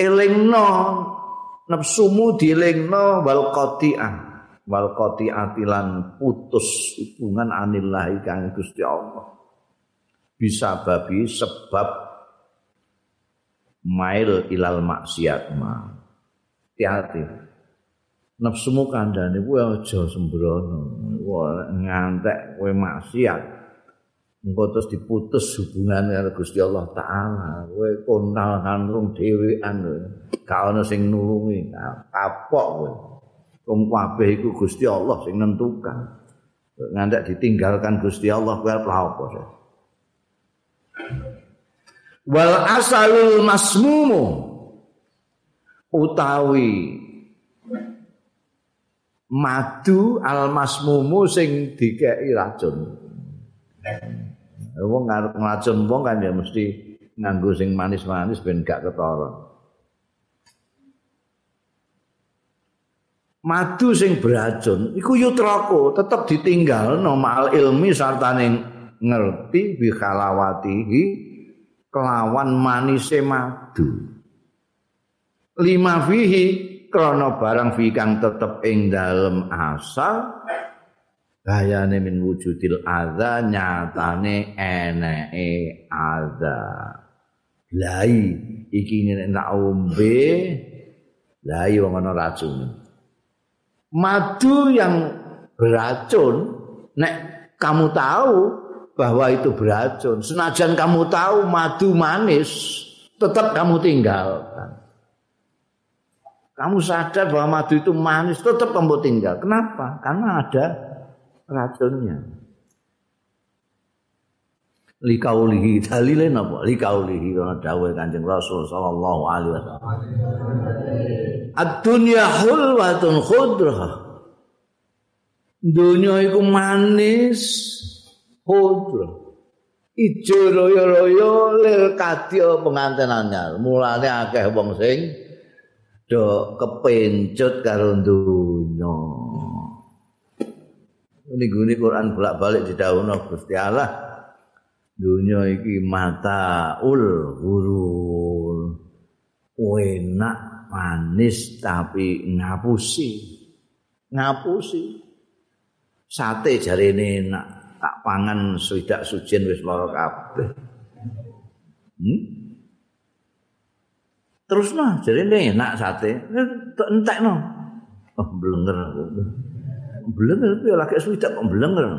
elingno nafsumu dilingno wal qati'ah wal qati'atilan putus hubungan anillah kang Gusti Allah bisa babi sebab mail ilal maksiat ma. Hati-hati. Nafsumu kandhane kuwi aja sembrono. Ngantek kowe maksiat. Engko terus diputus hubungan karo Gusti Allah taala. Kowe konal kandung dhewean. Gak ana sing nulungi. Kapok kowe. Wong kabeh iku Gusti Allah sing nentukan. Ngantek ditinggalkan Gusti Allah kowe apa wal asalul masmumu utawi madu al masmumu sing dikeki racun wong ngarep nglacun wong kan ya mesti nganggo sing manis-manis ben gak ketara. Madu sing beracun iku yutrako tetep ditinggal no ilmi sartane ngerti bi khalawatihi kelawan manise madu. Lima fihi krana barang fi kang tetep ing dalem asal bayane min wujudil adza nyatane eneke adza lai iki nek nak ombe lai wong ana racun madu yang beracun nek kamu tahu bahwa itu beracun senajan kamu tahu madu manis tetap kamu tinggalkan kamu sadar bahwa madu itu manis tetap kamu tinggal kenapa karena ada racunnya. Likaulihi dalile napa? Likaulihi ana dawuh Kanjeng Rasul sallallahu alaihi wasallam. Ad-dunya hulwatun khudrah. Dunya iku manis khudrah. Ijo royo-royo lil kadya penganten anyar. Mulane akeh wong sing do kepencut karo dunya ini Quran bolak-balik di Gusti Allah. Dunya iki mata ul enak manis tapi ngapusi. Ngapusi. Sate jarene enak tak pangan swidak sujen wis lara kabeh. Hmm? terus nah jarene enak sate. Entek no oh blenger blenger tapi lagi swidak kok blenger.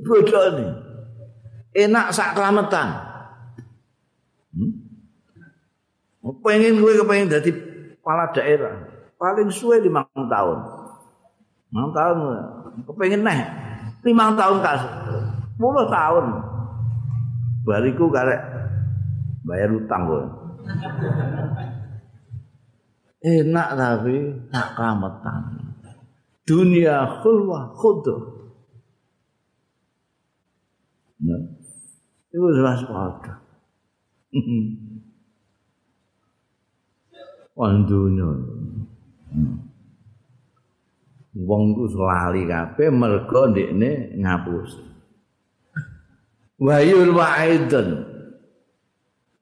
Bodoh ini enak sak kelametan hmm? pengen gue kepengen jadi kepala daerah. Paling suwe lima tahun lima tahun kepengen neh lima tahun kas puluh tahun. Bariku karek bayar utang gue enak tapi tak kelametan dunia khulwa khudur Nah, itu jelas pada. Wandunya. Wong ku lali kabeh mergo ndekne ngapus. Wayul wa aidun.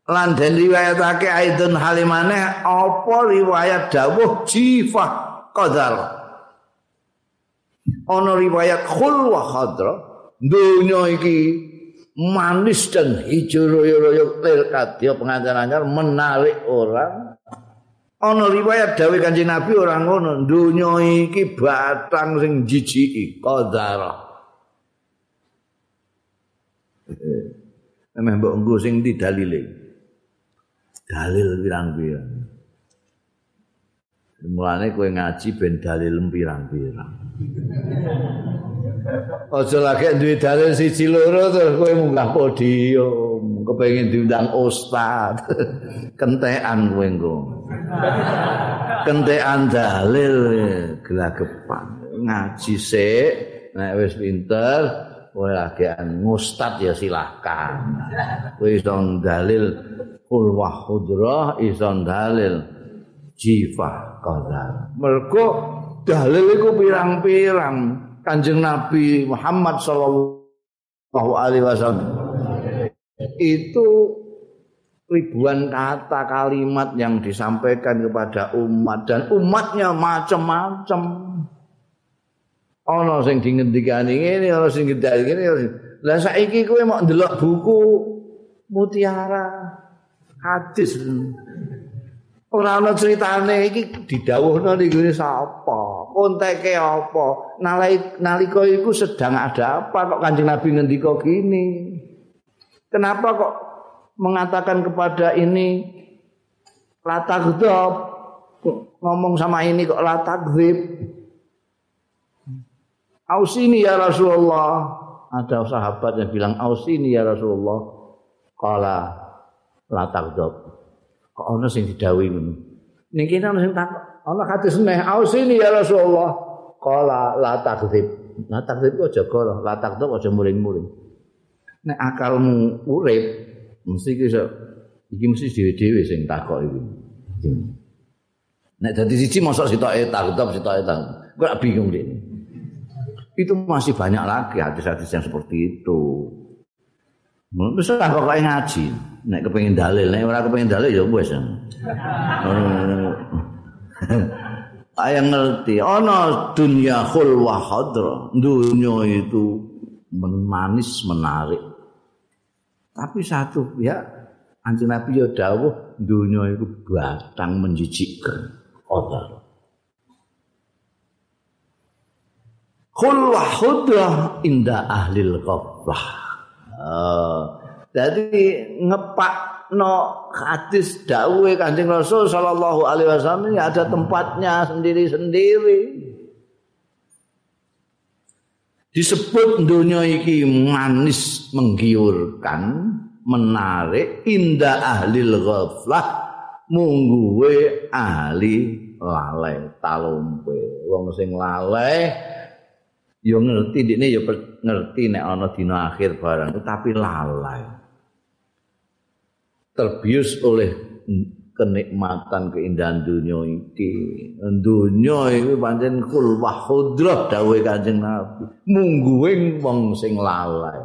Lan den riwayatake aidun halimane apa riwayat dawuh jifah qadar. Ana riwayat khul wa khadra dunya iki manis dan hijau royo-royo lir kadya pengantin anyar menarik orang ana riwayat dawuh Kanjeng Nabi ora ngono donya iki batang sing jijiki qadara Emeh mbok nggo sing di dalile. Dalil pirang-pirang. Mulane kowe ngaji ben dalil pirang-pirang. Aja lagi duwe dalil siji loro terus kowe munggah podium, kepengin diundang ustaz. Kentekan kowe engko. Kentekan dalil gelagepan. Ngaji sik, nek wis pinter, kowe lagi ngustad ya silahkan. Kowe iso dalil kul wahudrah iso dalil jifah qadar. Mergo dalil iku pirang-pirang. Kanjeng Nabi Muhammad sallallahu alaihi wasallam itu ribuan kata kalimat yang disampaikan kepada umat dan umatnya macam-macam. Ana sing dingendikani ngene, ana sing ngendikani ngene. Lah saiki kowe mau ndelok buku mutiara hadis. Ora ana critane iki didhawuhno niku sapa? Konteke apa? Nalika iku sedang ada apa kok Kanjeng Nabi ngendika gini? Kenapa kok mengatakan kepada ini lataghdab ngomong sama ini kok lataghdib? Ausini ya Rasulullah. Ada sahabat yang bilang ausini ya Rasulullah. Kala lataghdab. kok ana sing didhawuhi ngono kene ana sing takok ana hadis neh ausini ya Rasulullah qala la takdzib la takdzib kok jaga la takdzib aja muring-muring nek akalmu urip mesti iso iki mesti dhewe-dhewe sing takok iki nek dadi siji mosok sitoke takdzib sitoke takdzib kok bingung dene itu masih banyak lagi hadis-hadis yang seperti itu. Wis ora kok ngaji, nek kepengin dalil, nek ora kepengin dalil ya wis. Ayang ngerti, ana dunya khul wa hadra, dunya itu manis menarik. Tapi satu ya Anjing Nabi ya dawuh dunya itu batang menjijikkan. Khul wa hadra inda ahlil. Oh. Jadi ngepak no hadis dawuh Kanjeng Rasul sallallahu alaihi wasallam ini ada tempatnya sendiri-sendiri. Disebut dunia iki manis menggiurkan, menarik, indah ahli ghaflah, mungguwe ahli lalai talumpe. Wong sing lalai yo ngerti dene yo ngerti nek ana dina akhir barang tapi lalai terbius oleh kenikmatan keindahan dunia iki. Dunia iki pancen kul wa khudrah dawuh Kanjeng Nabi. Mungguing wong sing lalai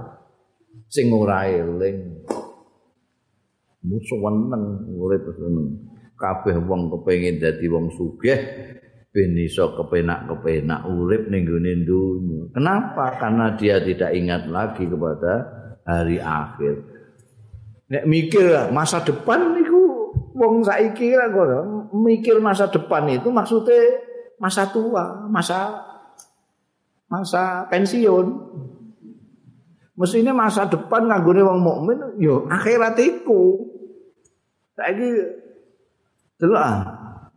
sing ora eling. Musuh weneng urip seneng. Kabeh wong kepengin dadi wong sugih ben iso kepenak-kepenak urip ning gone dunya. Kenapa? Karena dia tidak ingat lagi kepada hari akhir. Nek mikir masa depan niku wong saiki lah mikir masa depan itu maksudnya masa tua, masa masa pensiun. Mestinya masa depan nganggone wong mukmin yo akhirat iku. Saiki delok ah.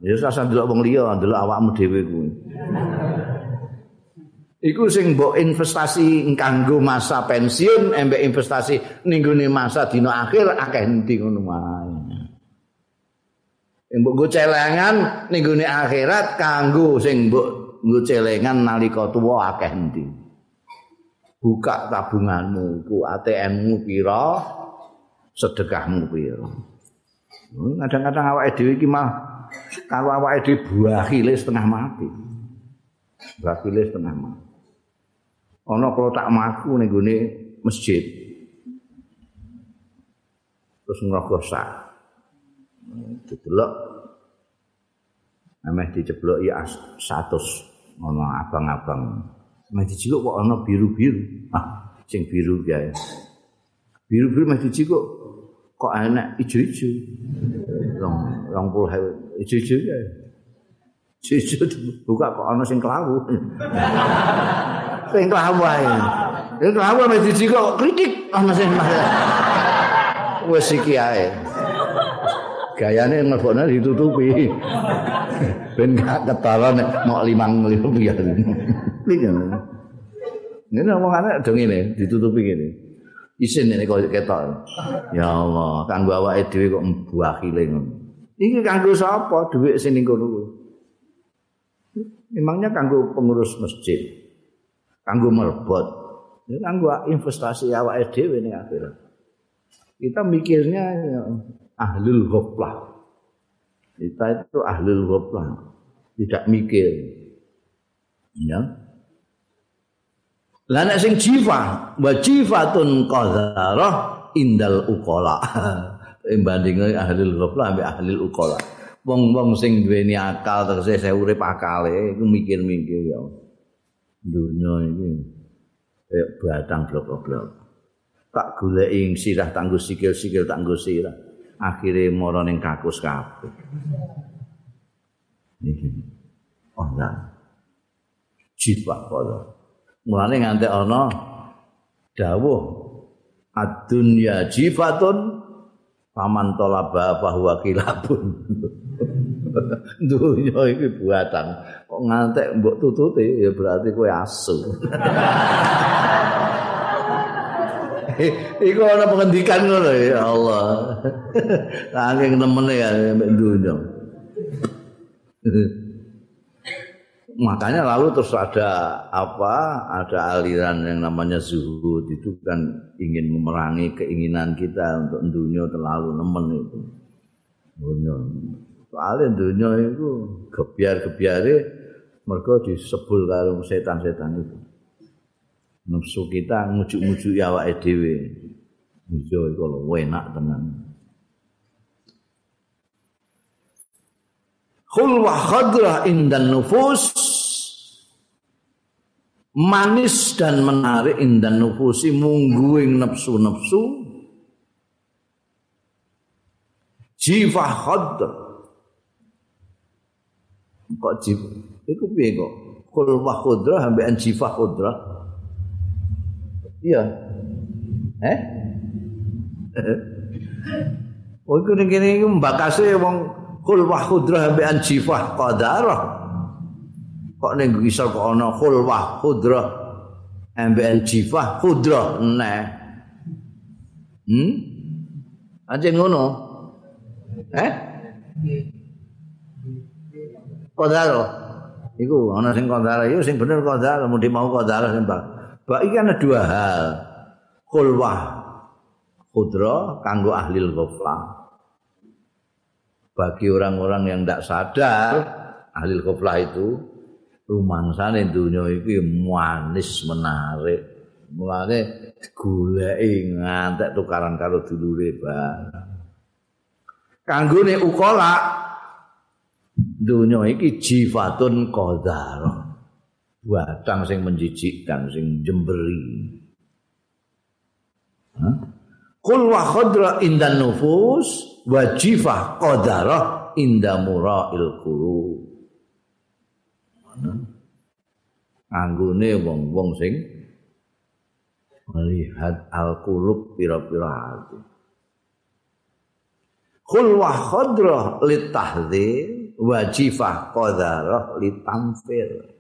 Ya sasa delok wong liya, delok awakmu dhewe kuwi. Iku sing mbok investasi kanggo masa pensiun, embek investasi ning masa dina akhir akeh endi ngono wae. Mbok go celengan ning gone akhirat kanggo sing mbok nggo celengan nalika tuwa akeh endi? Buka tabunganmu ku ATM-mu pira? Sedekahmu pira? Hmm, kadang-kadang awake dhewe iki mah kalau awake dhewe buahile setengah mati. Buahile setengah mati. Ana tak maku ning gone masjid. Terus ngrogosak didelok. Ameh diceblok ya 100 ono abang-abang. Ameh dicikuk kok ono biru-biru. Ah sing biru ya. Biru-biru meh dicikuk kok enak ijo-ijo. Rong rong puluh ijo-ijo ya. Ijo buka kok ono sing kelawu sing kelawu ae. Sing kelawu meh dicikuk kritik ono sing wis iki ae gayane ngelbokne ditutupi. ben gak ketawa nek mok limang rupiah. Iki. Ini omongannya dong ini, ditutupi gini. Isin ini kok ketok. Ya Allah, kanggo awake dhewe kok mbuakile ngono. Iki kanggo sapa dhuwit sing ning kono Memangnya kanggo pengurus masjid. Kanggo merbot. Ini kanggo investasi awake dhewe ning akhirat. Kita mikirnya ya, ahlul ghaflah. Kita itu ahlul ghaflah. Tidak mikir. Ya. Lah nek sing jifa, wa jifatun qadharah indal uqala. Imbandinge ahlul ghaflah ambek ahlul uqala. Wong-wong sing duweni akal terus saya urip akale iku mikir-mikir ya. Dunya iki kayak batang blok-blok. Tak goleki sirah tanggo sikil-sikil tanggo sirah. Akhire mara ning kakus kabeh. Iki. Oh enggak. Jiwa kala. Mulane nganti ana dawuh ad-dunya jifatun paman talaba bahwa kilabun. Dunya iki buatan. Kok ngantek mbok tututi ya berarti kowe asu. Iku ana pengendikan ngono ya Allah. Saking nemene ya mbek dunya. Makanya lalu terus ada apa? Ada aliran yang namanya zuhud itu kan ingin memerangi keinginan kita untuk dunia terlalu nemen itu. Dunia. Soalnya dunia itu gebiar-gebiare mereka disebul karo setan-setan itu. Nafsu kita ngujuk-ngujuk ya awake dhewe. Iya iku lho enak tenan. Khulwa indan nufus. Manis dan menarik indan nufusi mungguing nafsu-nafsu. Jiwa khadra. Kok jiwa itu piye kok? Khulwa khadra ambekan jiwa khadra Iya. Eh? Oh, iku ning kene iku mbakase wong khulwah khudrah ambekan jifah qadarah. Kok ning iso kok ana khulwah khudrah ambekan jifah khudrah neh. Hmm? Aja ngono. Eh? Qadarah. Iku ana sing qadarah, iku sing bener qadarah, mudi mau qadarah sing Bak iki ana dua hal. Khulwah khudra kanggo ahli ghaflah. bagi orang-orang yang tidak sadar ahli koflah itu rumangsane dunia itu manis menarik mulane goleki ngantek tukaran karo dulure barang kanggone ukola dunia iki jifatun qadar batang sing menjijikkan sing jemberi Kul wa khadra indan nufus wa jifah qadarah inda mura'il qulub. Anggone wong-wong sing melihat al-qulub pira-pira hati. Kul wa khadra wa jifah qadarah litamfir.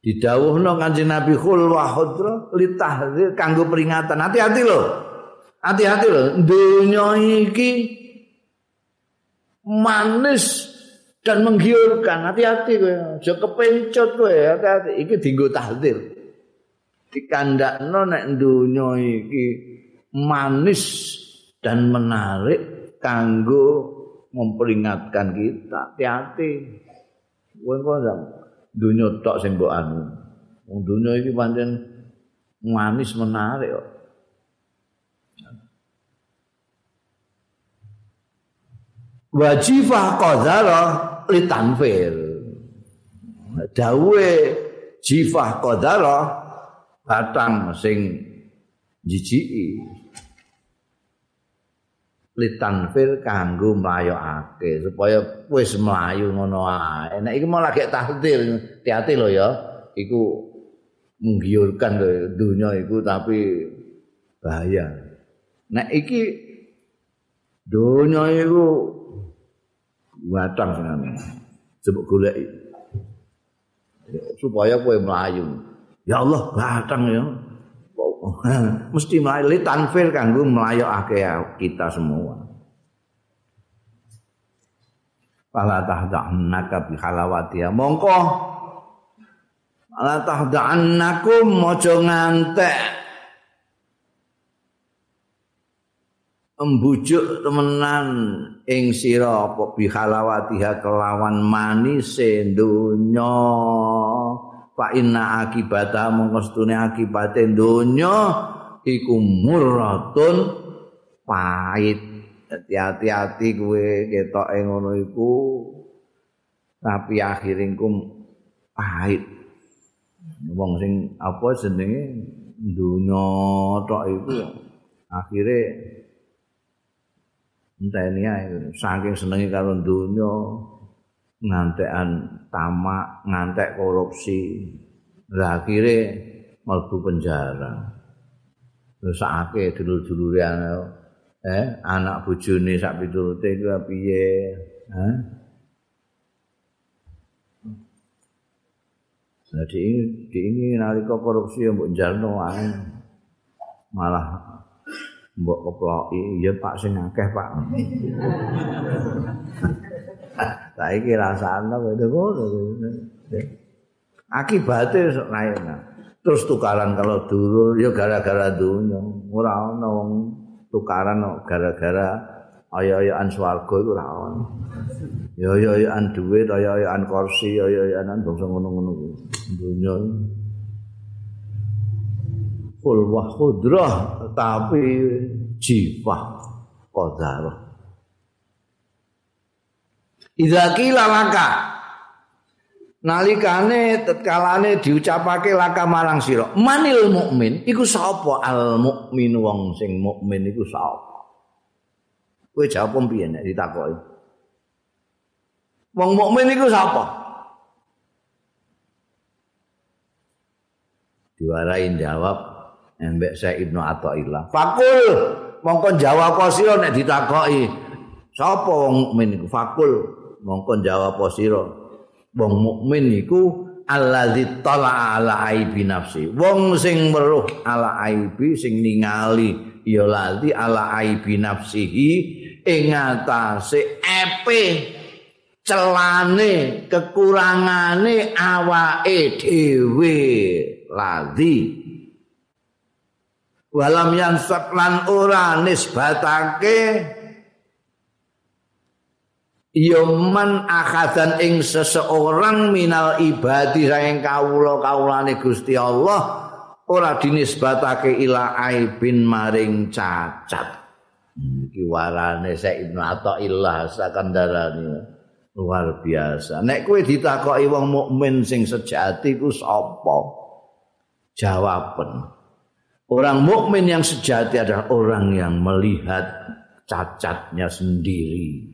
Didawuhno Kanjeng Nabi khul wa khadra litahdzir kanggo peringatan. Hati-hati loh. Hati-hati loh. Dunia iki manis dan menggiurkan. Hati-hati kowe. Aja kepencut kowe. Hati-hati. Iki dinggo tahdzir. Dikandakno nek dunia iki manis dan menarik kanggo memperingatkan kita. Hati-hati. Kowe kok dunia tok sing mbok anu. Wong dunia iki pancen manis menarik kok. Wajifah qadara litanfir. Dawe jifah qadara batang sing jijiki. Litanfil kanggo mlayokake supaya wis mlayu ngono ae. Nek iki malah gek tahdir, hati-hati lho ya. Iku menggiurkan lho dunia iku tapi bahaya. Nek iki dunia iku watang senane. Coba golek supaya kowe mlayu. Ya Allah, batang ya. mesti mlayu tanfir kanggo mlayokake kita semua. Fala tahda'annaka bi halawatiha. Mongko Fala tahda'annakum mojo ngantek embujuk temenan ing sira apa bi halawatiha kelawan manis donya. Fa inna akibata mongkostune akibate donya iku murratun pahit. Hati-hati kowe ketoke ngono iku tapi akhire ku pahit. Wong sing apa jenenge? Donya tok iku akhire enteni ae saking senenge karo donya ngantekan tamak, ngantek korupsi. Lah akhire mlebu penjara. Terus sakake dulur-dulure eh anak bojone sak piturute iku piye? Hah? Jadi ini, di ini nalika korupsi yang jalno ae malah mbok keploki ya Pak sing akeh Pak. saiki rasane ngono ngono akibate sok terus tukaran kalau dulu ya gara-gara dunya ora ana wong tukaran gara-gara ayo-ayoan swarga iku ora ana ya ayo-ayoan dhuwit ayo-ayoan kursi ayo-ayoan bangsa ngono-ngono dunya kul wa khudrah tapi jifah qadarah Idza qila laka nalikane tetkalane diucapake laka marang sira. Manil mukmin iku sapa? Al mukmin wong sing mukmin iku sapa? Kowe jawab piye nek ditakoki? Wong mukmin iku sapa? Diwarai jawab embek saya ibnu Athaillah fakul mongko jawab sira nek ditakoki? Sapa wong mukmin iku? Fakul mongko jawab sira? Wong mukmin iku allazi tala ala aibi nafsi. Wong sing weruh ala aibi sing ningali ya lazi ala aibi nafsihi ing atase epe celane kekurangane awake dhewe. Lazi walam yang lan ora nisbatake ya man akhadan ing seseorang minal ibadi saking kawula kawulane Gusti Allah ora dinisbatake ila aibin maring cacat. Iki warane Syekh Ibnu Athaillah sakandarane. Luar biasa. Nek kowe ditakoki wong mukmin sing sejati ku sapa? Jawaban. Orang mukmin yang sejati adalah orang yang melihat cacatnya sendiri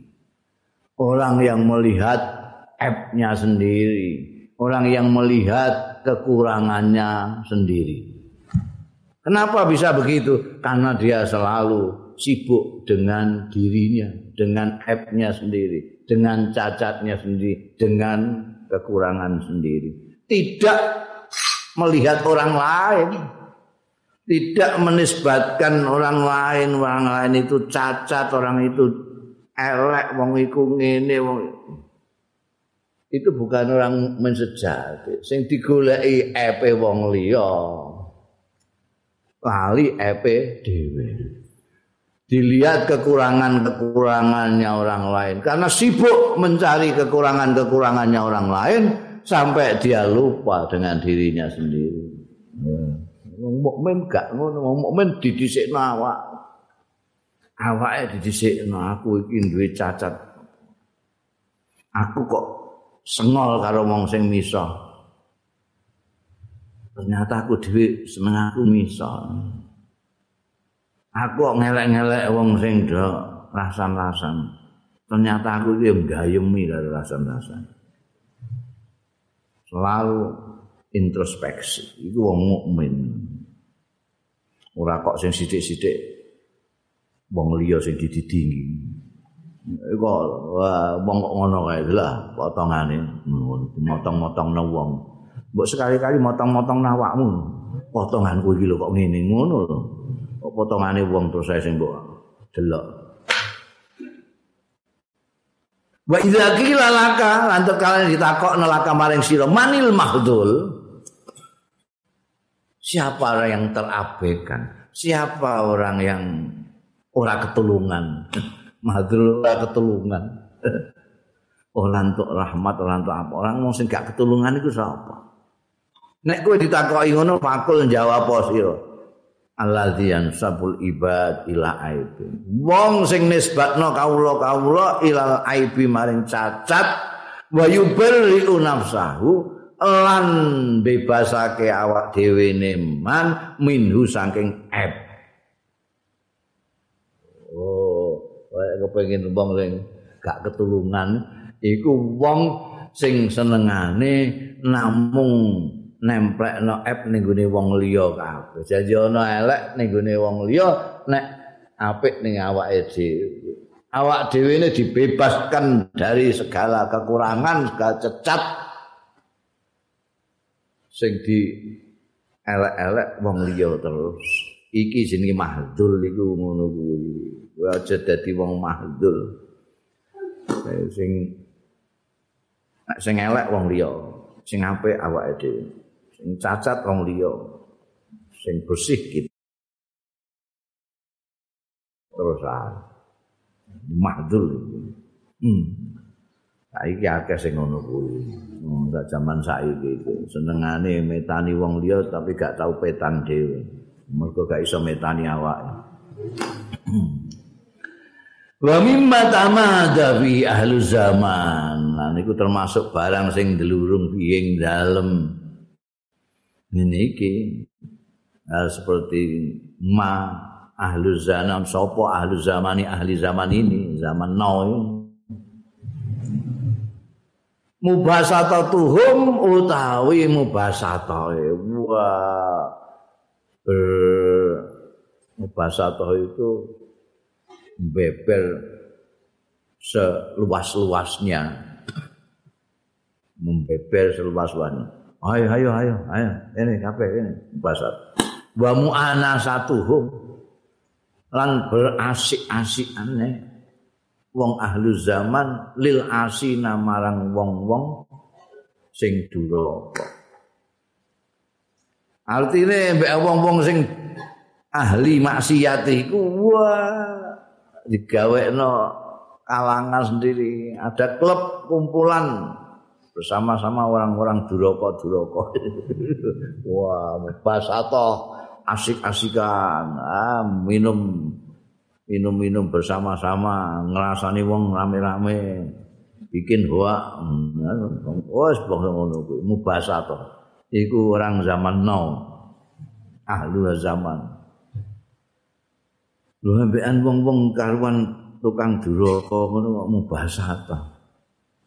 orang yang melihat app-nya sendiri, orang yang melihat kekurangannya sendiri. Kenapa bisa begitu? Karena dia selalu sibuk dengan dirinya, dengan app-nya sendiri, dengan cacatnya sendiri, dengan kekurangan sendiri. Tidak melihat orang lain, tidak menisbatkan orang lain, orang lain itu cacat, orang itu elek wong iku ngene wong itu bukan orang mensejati sing digoleki epe wong liya lali epe dhewe dilihat kekurangan-kekurangannya orang lain karena sibuk mencari kekurangan-kekurangannya orang lain sampai dia lupa dengan dirinya sendiri. Wong mukmin gak ngono, mukmin didhisikno awak. Awake didhisikno aku iki duwe cacat. Aku kok sengol karo wong sing misa. Ternyata aku dhewe seneng aku misa. Aku kok ngelek-ngelek wong sing do rasan-rasan. Ternyata aku iki nggayemi karo rasan-rasan. Selalu introspeksi. Iku wong mukmin. Ora kok sing sithik-sithik wong liya sing dididingi. Iku wong kok ngono kae lah potongane motong-motong nang wong. Mbok sekali-kali motong-motong nang awakmu. Potonganku iki lho kok ngene ngono lho. Kok potongane wong terus sing mbok delok. Wa idza qila laka lantuk kalian ditakok nelaka maring sira manil mahdul Siapa orang yang terabaikan? Siapa orang yang ora ketulungan. Madrul ora ketulungan. ora untuk rahmat, ora untuk apa. Orang mau sing gak ketulungan iku sapa? Nek kowe ditakoki ngono fakul jawab apa sira? Alladzi yansabul ibad ila aibi. Wong sing nisbatno kawula-kawula ilal aibi maring cacat wa yubarri'u nafsahu lan bebasake awak dhewe man minhu saking aib. Kepengin wong sing gak ketulungan iku wong sing senengane namung nemplekno app ning gone wong liya kabeh. Jadi ana elek ning gone wong liya nek apik ning awake dhewe. Awak dhewe ini dibebaskan dari segala kekurangan, segala cacat sing di elek-elek wong liya terus. Iki jenenge mahdul iku ngono kuwi. aja dadi wong mahdul. Sing sing elek wong liya sing apik awake dhewe. Sing cacat wong liya sing bersih gitu. Terus ah mahdul hmm. Saiki akeh sing ngono kuwi. Ora jaman saiki iki senengane metani wong liya tapi gak tau petan dhewe mergo gak iso metani awake Wa mimma tamada fi ahlu zaman. Nah niku termasuk barang sing delurung ing dalem. Ngene iki. Nah, seperti ma ahlu zaman sapa ahlu zamani ahli zaman ini zaman now mubasatatuhum utawi mubasatoh wah ber mubasatoh itu beber seluas-luasnya. Membeber seluas-luasnya. Ayo ayo ayo ayo. Ini kabeh ini bahasa. Wa mu'anasatuhum. Lan berasik-asik aneh wong ahlu zaman lil asina marang wong-wong sing duraka artine mbek wong-wong sing ahli maksiat iku wah digawekno kalangan sendiri, ada klub kumpulan bersama-sama orang-orang duroko-duroko. Wah, atau asik-asikan, ah, minum minum-minum bersama-sama, ngerasani wong rame-rame, bikin hoa. Oh, sebab ngono kuwi mubasato. Iku orang zaman now. Ahlu zaman. Lho ambekan wong-wong karuan tukang duraka ngono kok mubasato.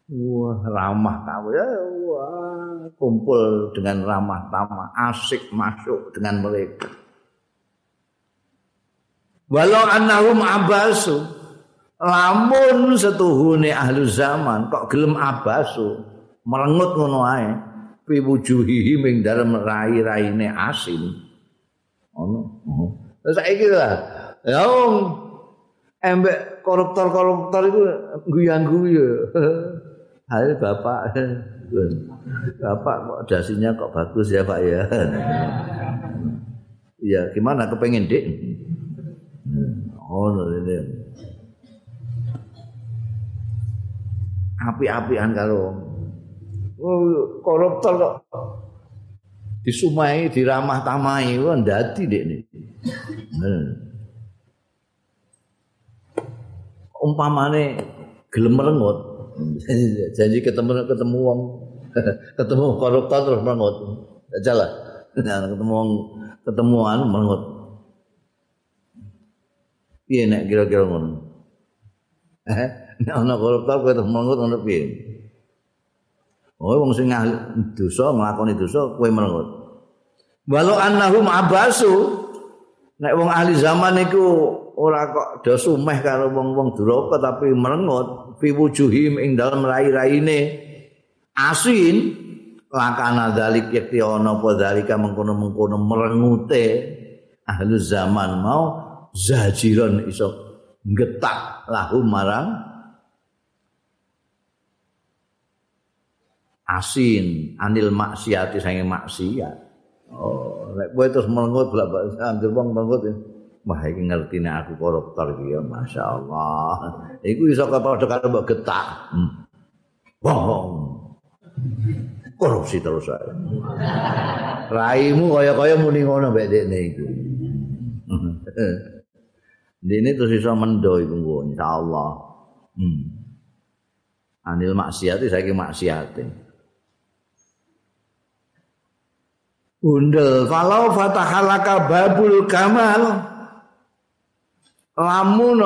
Wah, ramah kamu ya. Wah, kumpul dengan ramah tamah, asik masuk dengan mereka. Walau annahum abasu lamun setuhune ahlu zaman kok gelem abasu merengut ngono ae fi wujuhihi ming dalem rai-raine asin ono terus saiki lah. Ya embek koruptor-koruptor iku guyang-guyu Hai bapak. Bapak kok dasinya kok bagus ya pak ya? Iya, gimana? Kepengen dik? ono ini api-apian oh, koruptor kok. Disumai diramah tamai wah ndati dek ini umpamane gelem merengut. Janji ketemu ketemu wong. Ketemu koruptor terus merengut. Jalan ketemu wong ketemuan merengut. Piye nek kira-kira ngono? Eh nek ana koruptor kowe terus mengut ngono piye oh wong sing dosa nglakoni dosa kowe mengut walau annahum abasu nek wong ahli zaman iku ora kok do sumeh karo wong-wong duraka tapi merengut fi wujuhim ing dalem rai-raine. Asin lakana dalik yakti ana apa dalika mengkono-mengkono merengute ahli zaman mau zajiron iso getak lahu marang asin anil maksiati sange maksiat oh nek kowe terus mengut blak anggere wong mengut wah iki ngertine aku koruptor iki ya masyaallah iku iso kepada karo mbok getak hmm. wong korupsi terus ae raimu kaya-kaya muni ngono mbek dekne iki Dene terus iso mendo iku insyaallah. Hmm. Anil maksiat saiki maksiat. Undel falau fatahalaka babul kamal. Lamun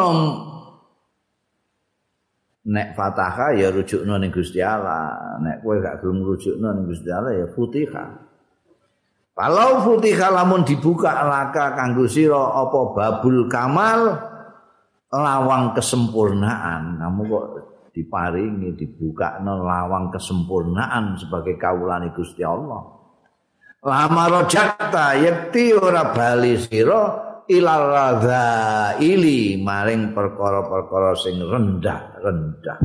nek fataha ya rujukno ning Gusti Allah. Nek kowe gak gelem rujukno ning Gusti Allah ya futiha. Kalau putih lamun dibuka laka kanggo sira apa babul kamal lawang kesempurnaan. Kamu kok diparingi dibuka lawang kesempurnaan sebagai kawulane Gusti Allah lama rojakta yakti ora bali sira ilal ili maring perkara-perkara sing rendah-rendah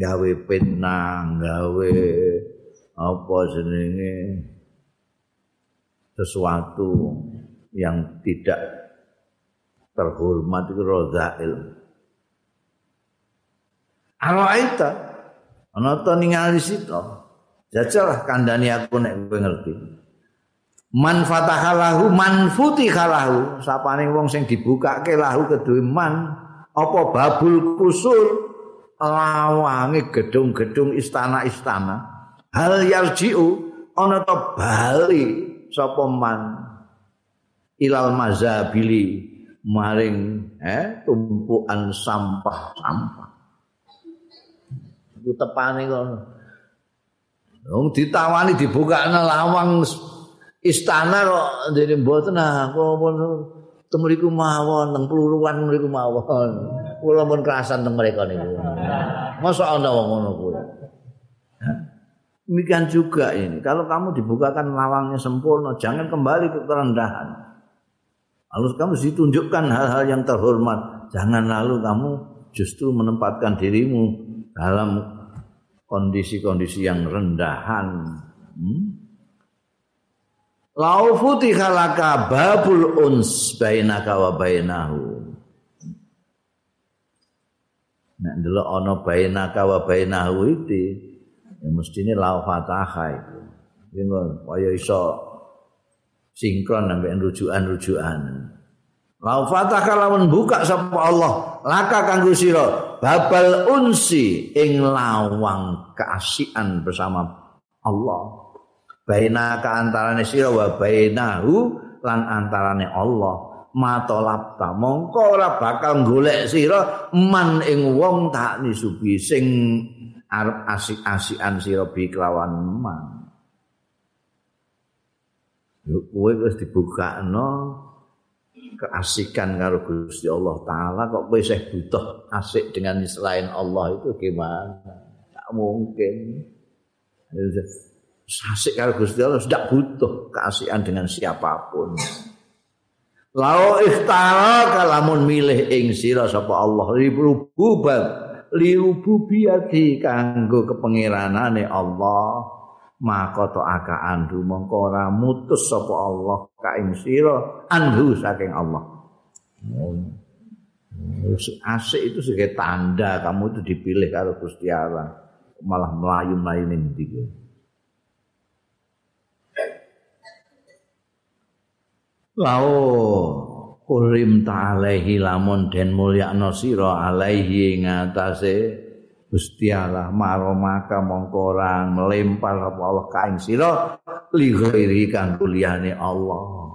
gawe pinang gawe apa jenenge sesuatu yang tidak terhormat itu rozail. Araita ana ta ningali sita. Jajalah kandhani aku nek kowe ngerti. Man fatahalahu man futihalahu sapane wong sing dibukake lahu kedue man apa babul kusur lawange gedung-gedung istana-istana. Hal yarji'u ana ta bali sapa man? Ilal mazabili maring eh tumpukan sampah-sampah. Itu tepane kono wong ditawani dibukakne lawang istana kok dene mboten nah kula temriku mawon nang pluruan mriku mawon kula pun kerasan teng mereka niku masa ana wong ngono kuwi Demikian juga ini. Kalau kamu dibukakan lawangnya sempurna, jangan kembali ke kerendahan. Lalu kamu ditunjukkan hal-hal yang terhormat. Jangan lalu kamu justru menempatkan dirimu dalam kondisi-kondisi yang rendahan. Hmm? Lau futihalaka babul uns bainaka wa bainahu. nek ndelok ana bainaka wa bainahu iki ya mestine la fataha itu ngono kaya iso sinkron sampai rujukan-rujukan La fataha lamun buka sapa Allah laka kanggo sira babal unsi ing lawang keasian bersama Allah. Bainaka antarane sira wa bainahu lan antarane Allah. Matolapta mongko ora bakal golek sira man ing wong tak nisubi sing arep asik-asikan sira bi kelawan man. Kowe wis dibukakno keasikan karo Gusti Allah taala kok kowe isih butuh asik dengan selain Allah itu gimana? Tak mungkin. Asik karo Gusti Allah sudah butuh keasikan dengan siapapun. Lau ikhtara kalamun milih ing sira sapa Allah rububab li rububiyati kanggo kepengiranane Allah. Maka to aka andu mongko ora mutus sapa Allah ka ing sira andu saking Allah. Asik itu sebagai tanda kamu itu dipilih karo Gusti Allah. Malah melayu-melayu ning ndi Lao kurim ta'alaihi lamun den mulyakno sira alaihi ngatasé Gusti Allah maromaka mongko ora melempar apa Allah kain sira li ghairi kang kuliyane Allah.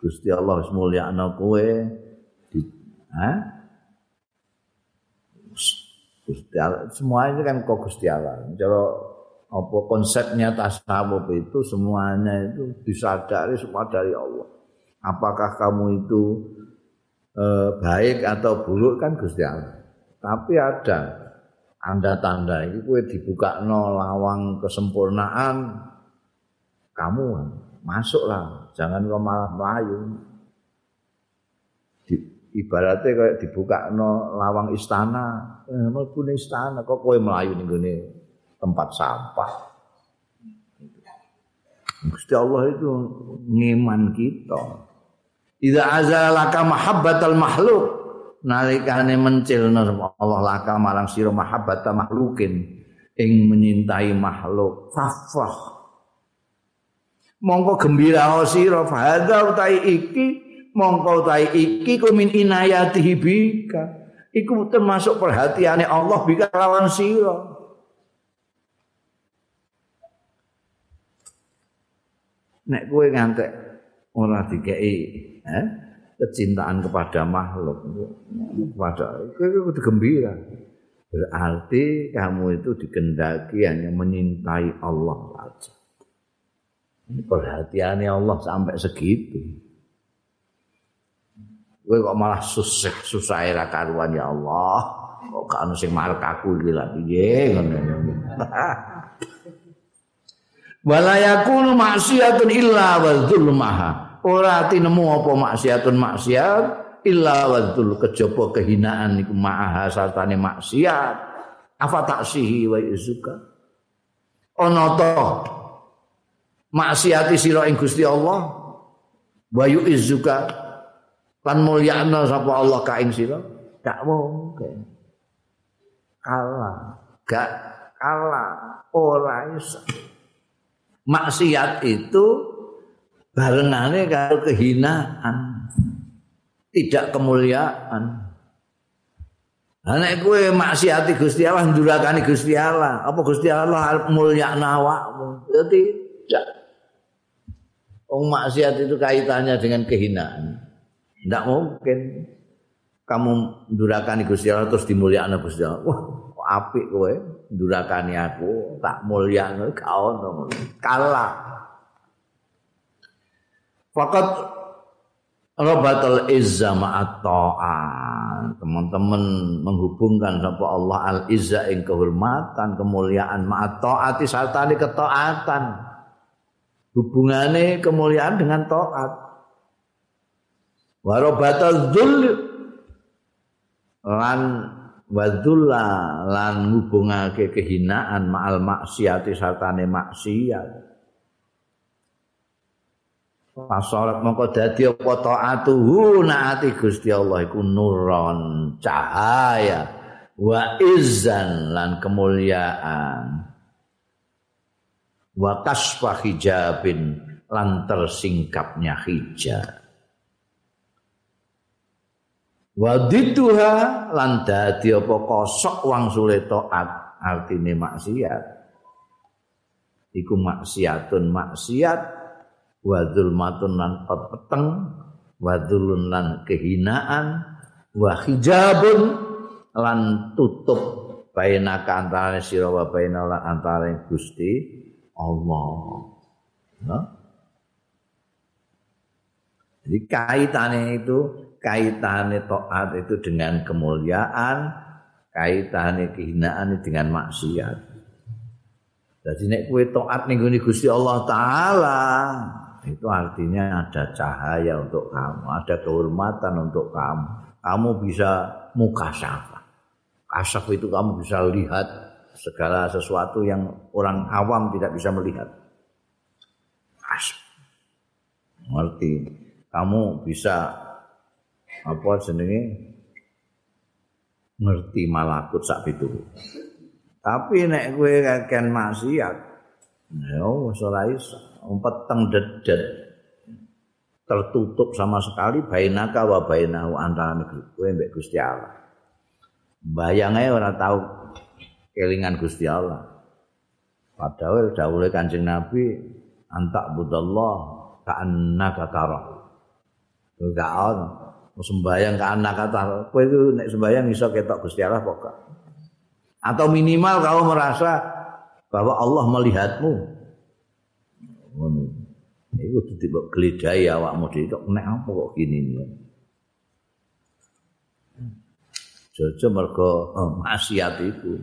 Gusti Allah wis mulyakno kowe di ha? Gusti Allah semuanya kan kok Gusti Allah. Cara apa konsepnya tasawuf itu semuanya itu disadari semua dari Allah. Apakah kamu itu eh, baik atau buruk kan Gusti Allah. Tapi ada anda tanda ini kue dibuka no lawang kesempurnaan kamu masuklah jangan kau malah melayu. Di, ibaratnya kayak dibuka no lawang istana. Eh, mau istana kok kue melayu nih tempat sampah? Gusti Allah itu ngiman kita Idza azala laka mahabbatal makhluk nalikane mencilna Allah laka marang sira mahabbata makhlukin ing menyintai makhluk. Fafrah mongko gembira sira fahadha utai iki mongko utai iki ku min inayatihi bika. Iku termasuk perhatiane Allah bika lawan sira. Nek kowe ngantek ora dikeki eh, kecintaan kepada makhluk. Kepada itu gembira. Berarti kamu itu dikendaki hanya menyintai Allah saja. Ini perhatiannya Allah sampai segitu. Gue kok malah susah susah era karuan ya Allah. Kok kan sing marek aku iki lha piye ngono. Illa wa dzulmaha ora tinemu apa maksiatun maksiat illa wadzul kejaba kehinaan iku ma'aha sartane maksiat. Apa taksihi wa yuzuka ana to maksiati sira ing Gusti Allah. Wa yuzuka lan mulyana sapa Allah ka ing sira? Gak mungkin. Kalah. Gak kalah. Ora iso. Maksiat itu barengane karo kehinaan tidak kemuliaan Nek kowe maksiati Gusti Allah ndurakani Gusti Allah, apa Gusti Allah mulya awakmu? Ya tidak. Wong maksiat itu kaitannya dengan kehinaan. Tidak mungkin kamu ndurakani Gusti Allah terus dimulyakno Gusti Allah. Wah, apik kowe ndurakani aku, tak mulyakno kau kalah. Fakat Rabatul izza ma'at ta'at. Teman-teman menghubungkan sapa Allah al izza ing kehormatan, kemuliaan ma'at ta'ati sartane ketaatan. Hubungane kemuliaan dengan taat. Wa rabatul dzul lan wadzulla lan ngubungake kehinaan ma'al maksiati sartane maksiat. Fasolat mongko dadi apa taatuhu naati Gusti Allah iku nuron cahaya wa izzan lan kemuliaan. Wa kasfa hijabin lan tersingkapnya hijab. Wa dituha lan dadi apa kosok wang sule taat artine maksiat. Iku maksiatun maksiat wa zulmatun lan peteng wa lan kehinaan wa hijabun lan tutup bainaka antara sira wa bainal antara Gusti Allah. Nah. Jadi kaitannya itu kaitannya taat itu dengan kemuliaan, kaitannya kehinaan dengan maksiat. Jadi nek kue taat ning Gusti Allah taala, itu artinya ada cahaya untuk kamu, ada kehormatan untuk kamu. Kamu bisa muka syafa. Kasaf itu kamu bisa lihat segala sesuatu yang orang awam tidak bisa melihat. Kasaf. Ngerti. Kamu bisa apa jenenge ngerti malakut sak itu. Tapi nek kowe kakek maksiat, ya wis ora iso. Peteng dedet tertutup sama sekali bainaka wa bainahu antara negeri kowe mbek Gusti Allah. Bayange ora tahu kelingan Gusti Allah. Padahal dawuhe Kanjeng Nabi antak budallah ka'annaka tara. Enggak ono sembayang ka'annaka tara. Kowe itu nek sembayang iso ketok Gusti Allah pokok. Atau minimal kau merasa bahwa Allah melihatmu. Iku dadi mbok gledhahi awakmu dhewe kok nek apa kok gini iki. Jojo mergo oh, maksiat itu.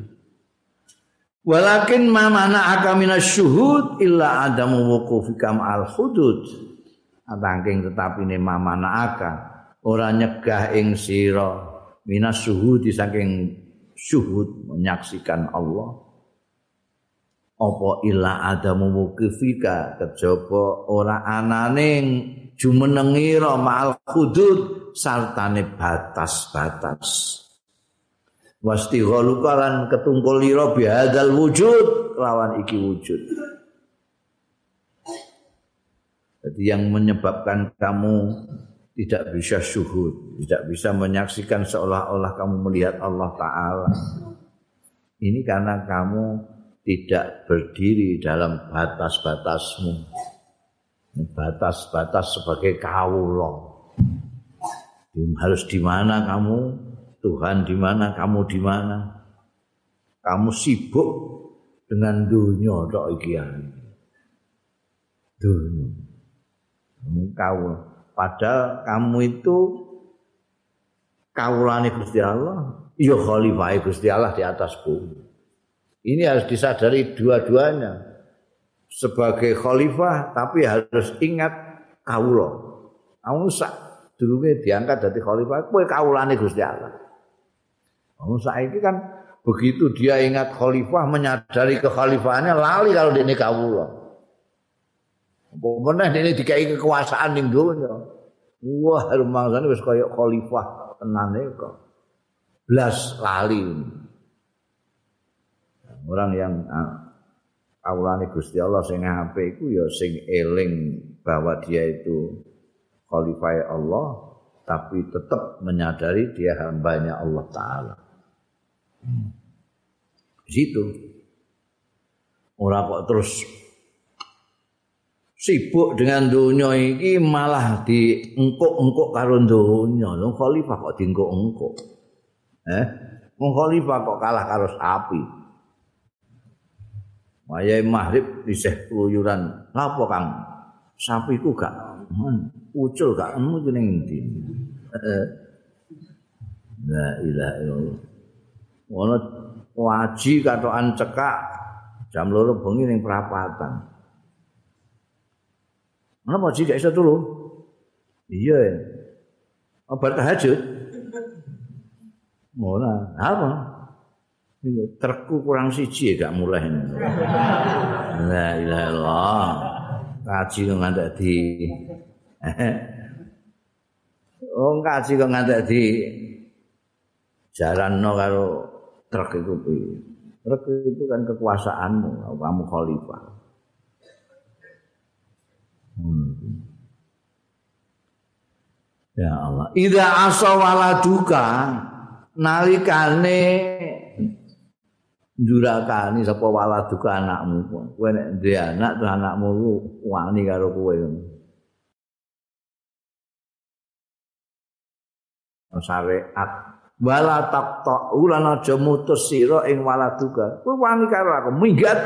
Walakin ma mana aka syuhud illa adamu wuqufika al hudud. Atangking tetapi ne ma mana aka ora nyegah ing sira minas syuhud saking syuhud menyaksikan Allah. Apa ila adamu mukifika? Kejaba ora anane jumenengira ma'al hudud sartane batas-batas. Wasti ghalukalan ketungkul lira bihadzal wujud lawan iki wujud. Jadi yang menyebabkan kamu tidak bisa syuhud, tidak bisa menyaksikan seolah-olah kamu melihat Allah Ta'ala. Ini karena kamu tidak berdiri dalam batas-batasmu. Batas-batas sebagai kaulo. Harus di mana kamu? Tuhan di mana? Kamu di mana? Kamu sibuk dengan dunia tok iki Dunia. Kau padahal kamu itu kaulane Gusti Allah, ya khalifah Gusti Allah di atas bumi. Ini harus disadari dua-duanya. Sebagai khalifah tapi harus ingat kaulo. Kamu sak dulunya diangkat dari khalifah, kowe kaulane Gusti Allah. Kamu saiki kan begitu dia ingat khalifah menyadari kekhalifahannya lali kalau ini kaulo. Pokoknya ini dikai kekuasaan ning dunia. Wah, rumangsane wis kaya khalifah tenane kok. Blas lali. Orang yang awalane Gusti Allah sing apik iku ya sing eling bahwa dia itu khalifah Allah tapi tetap menyadari dia hambanya Allah taala. Hmm. Situ ora kok terus sibuk dengan dunia ini malah diengkuk-engkuk karo dunia. Lho khalifah kok diengkuk-engkuk. Eh, wong khalifah kok kalah karo sapi. Wayai maghrib isih keluyuran. Napa Kang? Sapiku gak ucul gak emu ning ndi? La ilaha illallah. Ono waji katokan cekak jam loro bengi ning perapatan. Mana waji gak iso turu? Iya ya. Obat tahajud. Ora, apa? Terku kurang siji gak mulai. La ilaha illallah. kaji kok ngantek di Oh kaji kok ngantek di jalan no karo truk itu truk itu kan kekuasaanmu kamu khalifah hmm. ya Allah ida asawaladuka nalikane ndurakani sapa waladuka anakmu? Kowe nek duwe anak terus anakmu wani karo kowe. Syariat wala taqta ulan aja mutus sira ing waladuka kowe wani karo aku minggat.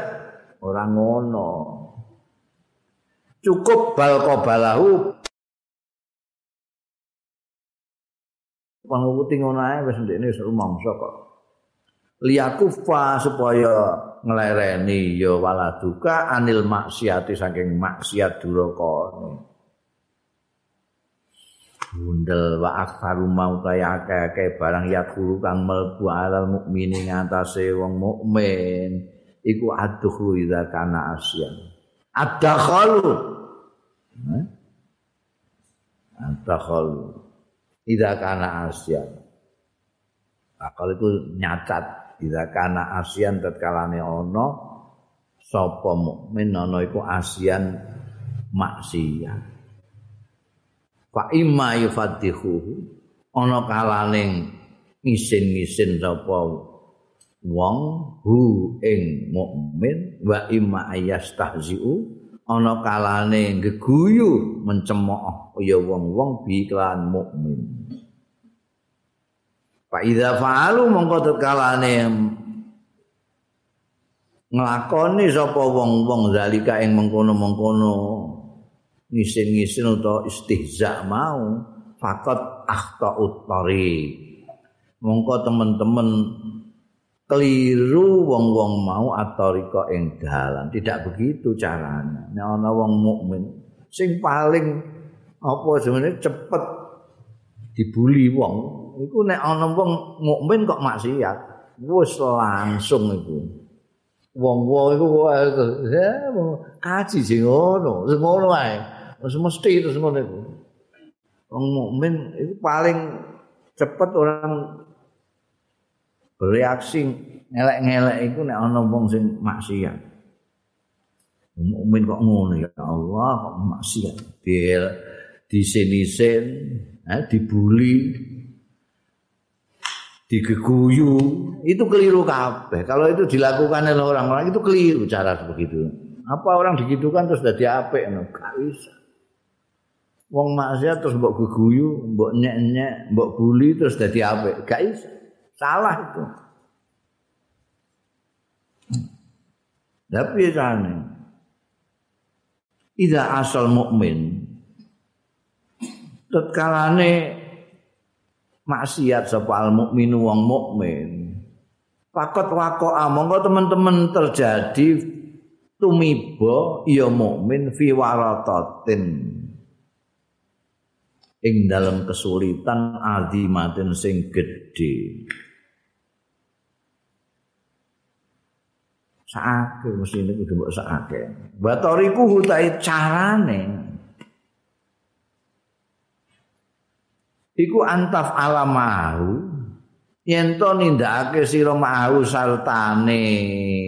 Ora ngono. Cukup bal qabalahu panguti ngono ae wis ndekne wis rumangsa kok liyakufa supaya nglereni ya waladuka anil maksiati saking maksiat duraka bundel wa aksaru mau kaya akeh barang yakulu kang mlebu alal mukmini ngatasé wong mukmin iku aduh idza kana asyan. Adakhalu. Adakhalu. Idza kana asyan. Akal itu nyacat Bila kana asian tetkalane ana sapa mukmin ana iku asian maksiat. Fa imma yufatihu ana kalane ngisin-ngisin sapa wong hu ing mukmin wa imma ayastahziu ana kalane geguyu mencemooh ya wong-wong bi kelan mukmin. Fa idza fa'alu mongko tetkalane. Nglakoni sapa wong-wong zalika ing mengkono-mengkono. Ngisin-ngisin utawa istihza mau fakot akhta utari mongko teman-teman keliru wong-wong mau atorika ing dalan. Tidak begitu caranya. Ana wong mukmin sing paling apa sebenarnya cepet dibuli wong iku nek ana wong mukmin kok maksiat wis langsung iku. Wong-wong iku kaji sing ngono ngono ae. Wis mesti terus ngono iku. Wong mukmin itu paling cepet orang bereaksi ngelek-ngelek iku nek ana wong sing maksiat. Mukmin kok ngono ya Allah kok maksiat. Bil disin-isin eh, dibuli digeguyu itu keliru kabeh. Kalau itu dilakukan oleh orang-orang itu keliru cara begitu. Apa orang digitukan terus jadi apik? No gak bisa. Wong maksiat terus mbok geguyu mbok nyek-nyek mbok bully terus jadi apik. Gak bisa. Salah itu. Tapi jane ida asal mukmin tetkalane maksiat sapa al mukminu wong mukmin. Fakot wako monggo teman-teman terjadi tumiba ya mukmin fi waratatin ing dalam kesulitan azimatin sing gedhe. Saake mesti ini kudu mbok saake. Batoriku hutai carane iku antaf alamahu yen to nindakake sira mau sartane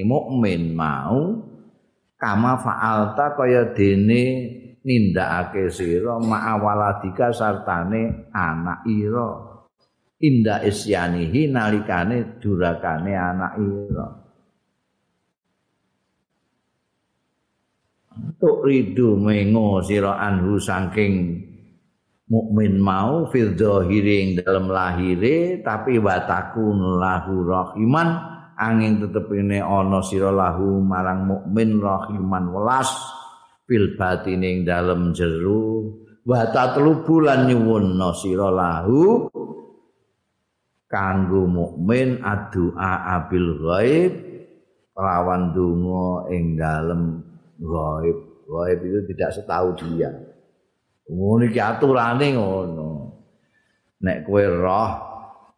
mukmin mau kama faalta kaya dene nindakake sira ma'awaladika sartane anak ira. Inda isyanihi nalikane durakane anak ira. Tuk ridu mengo sira anhu saking mukmin mau fil zahiring dalam lahire tapi watakun lahu rahiman. Angin tetep ini ana sira lahu marang mukmin rahiman welas. Fil batining dalam jeru wa tatlubu lan nyuwun sira lahu. Kanggo mukmin adua abil ghaib. Lawan donga ing dalem ghaib. Ghaib itu tidak setahu dia ngono iki aturane ngono. Nek kowe roh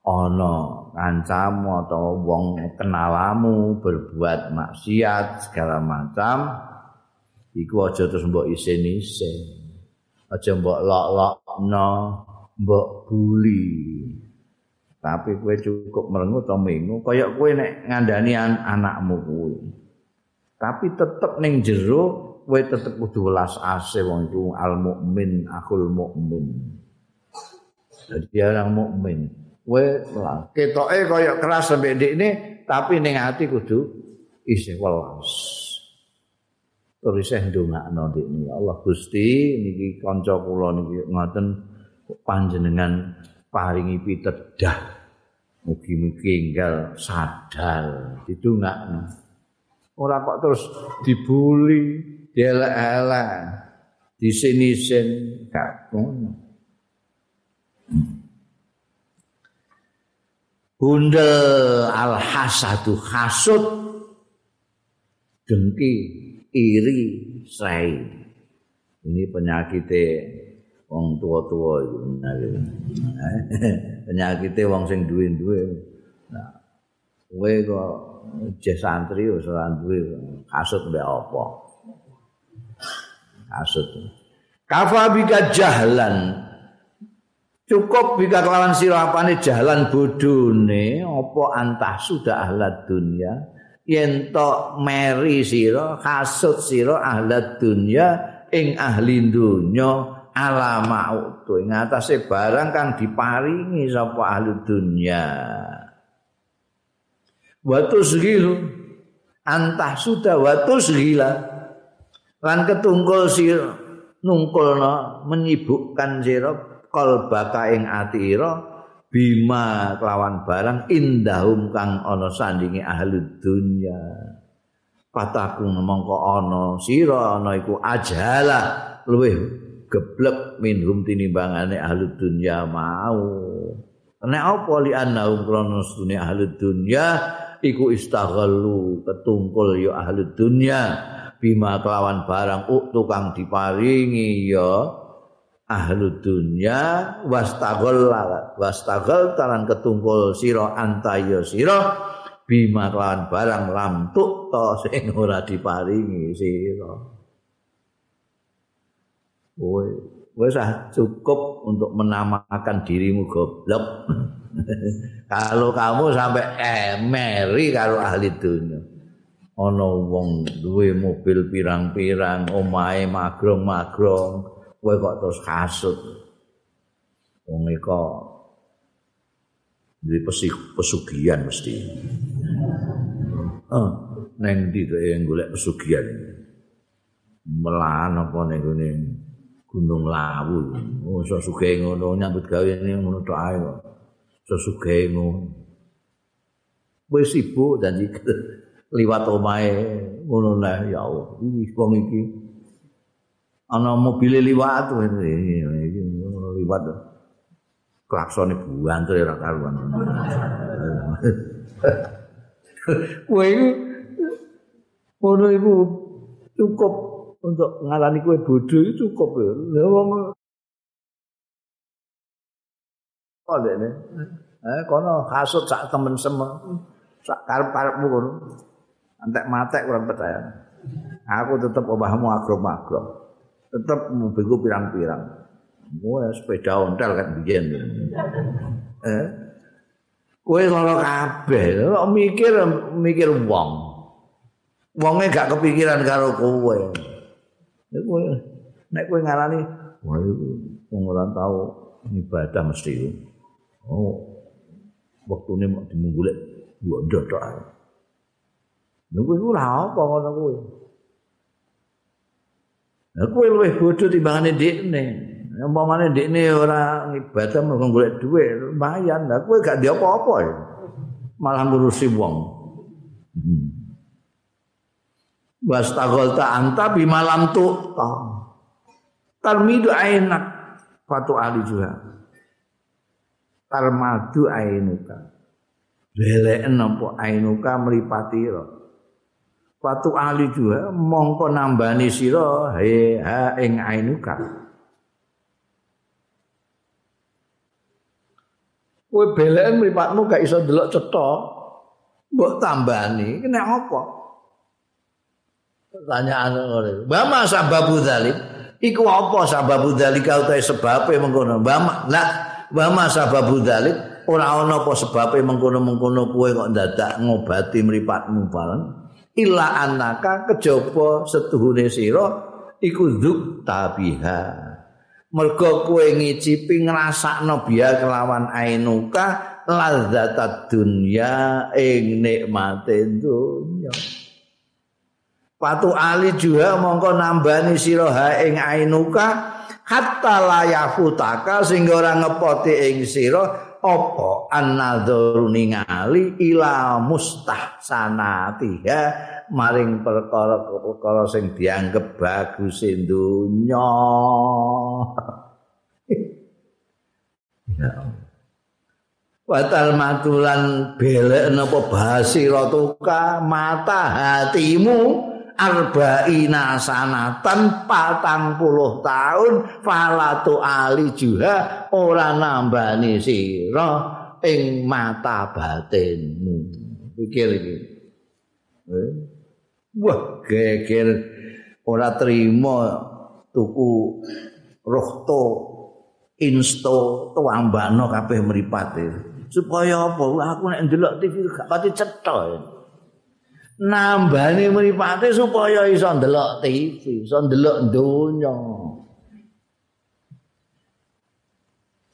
ana kancamu atau wong kenalamu berbuat maksiat segala macam iku aja terus mbok isin-isin aja mbok lok-lokno mbok buli. Tapi kowe cukup merengut atau minggu kaya kowe nek ngandani an anakmu kuwi. Tapi tetep ning jero kowe tetep kudu welas asih wong iku al mukmin akul mukmin. Jadi orang mukmin. Kowe ketoke kaya keras sampe ndekne tapi ning ati kudu isih welas. Terus saya ndongakno ini. Allah Gusti niki kanca kula niki ngoten panjenengan paringi pitedah. Mugi-mugi enggal sadar. Didongakno. Ora kok terus dibuli dielek-elek. Disini-sin gak ngono. Bundel al-hasadu hasud. Dengki iri sai ini penyakite wong tua-tua itu penyakite wong sing duwe-duwe. Nah kowe kok je santri wis ora duwe kasut mbek apa kasut kafa bika jahlan. Cukup bika kelawan sira apane jalan bodone apa antah sudah ahlat dunia yen to meri sira kasut sira ahli dunya ing ahli dunya alama utu ing atase barang kang diparingi sapa ahli dunya. Watu segilu antah sudah watu segila lan ketungkul sira nungkulna menyibukkan sira kalbaka ing atira bima kelawan barang indahum kang ana sandingi ahli dunya. Pataku mongko ana sira ana iku ajala luwih geblek minhum tinimbangane ahli dunya mau. Nek apa li annahum krana sedune ahli dunya iku istaghallu ketungkul ya ahli dunya bima kelawan barang tukang diparingi ya ahlu dunya wastagol wastagol talan sira antaya sira bima lan barang lamtuk to sing ora diparingi sira. Kowe wis cukup untuk menamakan dirimu goblok. Kalau kamu sampai emeri karo ahli dunya ana wong duwe mobil pirang-pirang omahe magrong-magrong kowe kok terus kasut. Wong iko di pesugihan mesti. Oh, neng di yang golek pesugihan. Melan apa ning gone Gunung Lawu. Oh, so sugih ngono nyambut gawe ngono tok ae kok. So sugih ngono. Wis sibuk dan liwat omahe ngono lah ya Allah. Iki wong iki ana mobil liwat liwat klaksone buantul ora karuan kowe iku ngono iku cukup untuk ngalani kowe bodho itu cukup ya wong Oh, ini. Eh, kono kasut sak temen semua. Sak karep-karepmu kono. Antek matek kurang percaya. Aku tetep obahmu agro-agro. tetap mobilku pirang-pirang. Gue sepeda ontel kan bikin. Eh? Gue kalau kabeh, lo mikir mikir wong. Wongnya gak kepikiran karo kowe. Kowe nek kowe ngarani, wah itu wong ora tau ibadah mesti. Oh, waktu ini mau dimunggulek, gue ndodok Nunggu itu lah apa ngono kowe? Lah kowe luwih bodho timbangane ndekne. Umpamane ndekne ora ibadah mergo golek dhuwit, lumayan. Lah kowe gak ndi apa-apa ya. Malah ngurusi wong. Hmm. Wastagolta anta bi malam tu Tarmidu ainak fatu ali juga. Tarmadu ainuka. Beleken apa ainuka mripati ro. Watu ali juga mongko nambani sira he ha ing ainuka. Kowe beleken mripatmu gak iso delok cetha. Mbok tambani kena apa? Pertanyaan ngene. Bama sababu dzalik? Iku apa sababu dzalik utahe sebabe mengkono? Bama, lah bama sababu dzalik ora ana apa sebabe mengkono-mengkono kowe kok dadak ngobati mripatmu bareng. Illa anaka kejaba setuhune sira iku dzuk tabiha. Mergo kowe ngicipi ngrasakno biya kelawan ainuka lazat dunya ing nikmate dunya. Patu ali juga mongko nambani sira ha ing ainuka hatta layafutaka sehingga ora ngepoti ing sira apa annadzaru ningali ila mustahsanatiha maring perkara-perkara sing dianggep bagus donya. Ya Watal matulan belek napa basiratuka mata hatimu arba'ina sanatan patang puluh tahun falatu ali juga ora nambani sira ing mata batinmu pikir iki. Eh? wah geger. Ora terima tuku rohto insto tuambano kabeh mripat supaya apa? Aku nek ndelok TV gak pati cetha nambani mripate supaya iso ndelok TV, iso ndelok donya.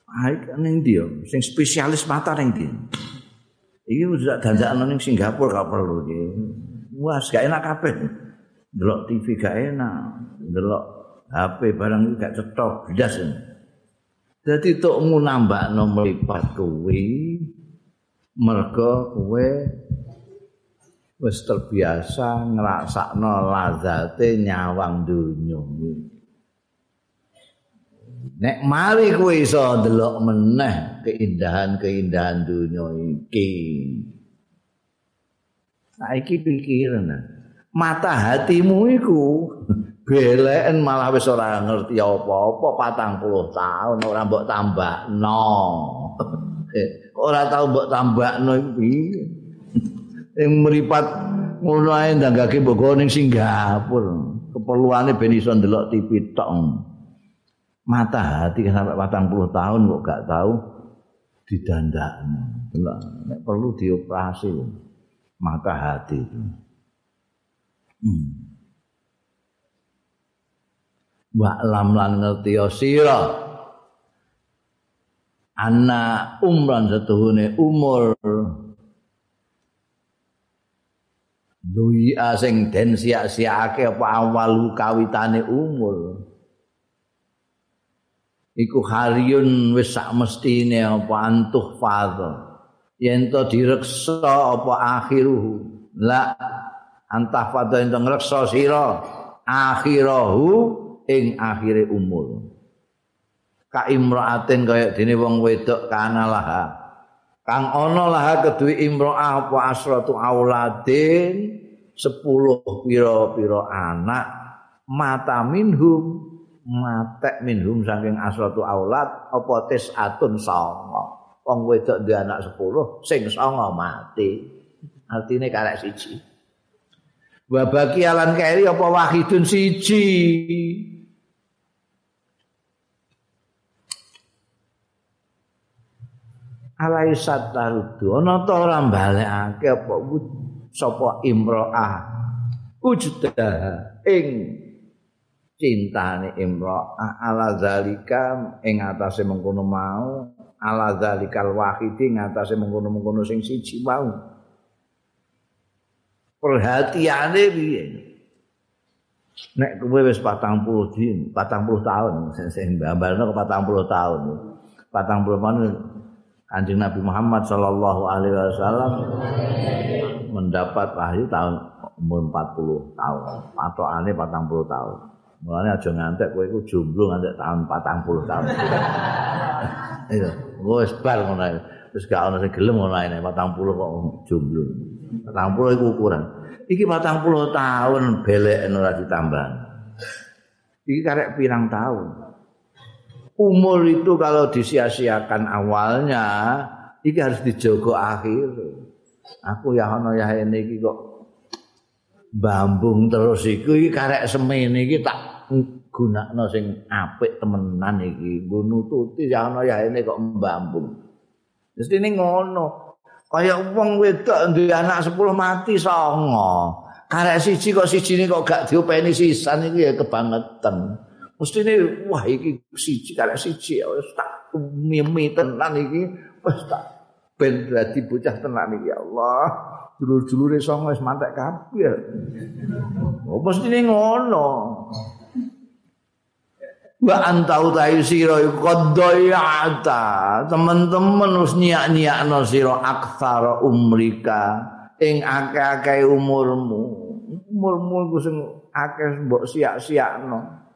Aik ning dia, sing spesialis mata ning dia. Iki udah dandakan ning Singapura gak perlu iki. Wah, gak enak kabeh. Ndelok TV gak enak, ndelok HP barang iki gak cetok blas. Dadi tokmu nambahno mripat kuwi mergo kowe wis terbiasa ngrasakno lazate nyawang donya. Nek mari kowe iso ndelok meneh keindahan-keindahan donya iki. Saiki pikiran mata hatimu iku beleken malah wis ora ngerti apa-apa patang puluh tahun ora mbok tambah no ora tau mbok tambah no iki yang meripat ngono ae ndanggake mboko ning Singapura. Keperluane ben iso ndelok TV tok. Mata hati sampai 40 tahun kok gak tahu didandakno. Nek perlu dioperasi mata hati itu. Hmm. Wa lan ngerti sira. Anak umran setuhune umur Dui asing den sia-siake apa awal kawitane umur. Iku hariun wis sak mestine apa antuh fadha. Yen to direksa apa akhiruhu. La antah fadha ento ngreksa sira akhirahu ing akhire umur. Ka imraatin kaya dene wong wedok kana laha. kang ana lah kedue imro'ah apa asratu auladin sepuluh pira-pira anak mata minhum matek minhum saking asratu aulad apa atun songo wong wedok duwe anak sepuluh sing songo mati. Artine karek siji. Wa baki alan kairi apa wahidun siji? Alaisat tarudu ana ta ora balekake apa sapa imroah? Wujudha ing cintane imroah. Ala zalika ing atase mengkono mau ala zalikal wahidi ing atase mengkono-mengkono sing siji mau. Perhatiane piye? Nek kowe wis 40 din 40 tahun sing mbambalno 40 tahun. 40 tahun Kanjeng Nabi Muhammad sallallahu alaihi wasallam mendapat wahyu tahun umur 40 tahun atau aneh 40 tahun. Mulane aja ngantek kowe iku jomblo ngantek tahun 40 tahun. Iya, wis bar ngono ae. Terus gak ono sing gelem ngono ae 40 kok jomblo. 40 iku ukuran. Iki 40 tahun belek ora ditambah. Iki karek pirang tahun. Umur itu kalau disia-siakan awalnya iki harus dijogo akhir. Aku ya ono ya ini iki kok bambung terus iku iki karek semene iki tak gunakno sing apik temenan iki. Nggo nututi ya ana ya ini kok mbambung. Mesti ning ngono. Kaya wong wedok duwe anak 10 mati songo. Karek siji kok siji kok gak diopeni sisan iki ya kebangetan mesti ini wah iki siji karek siji wis tak mimi tenan iki. Wis tak ben dadi bocah tenan iki ya Allah. Dulur-dulure songo wis mantek kabeh. Oh mesti ini ngono. Wa antau tayu sira qadayata. Teman-teman wis nyiak-nyiakno sira aksara umrika ing akeh-akeh umurmu. Umurmu iku sing akeh mbok siak-siakno.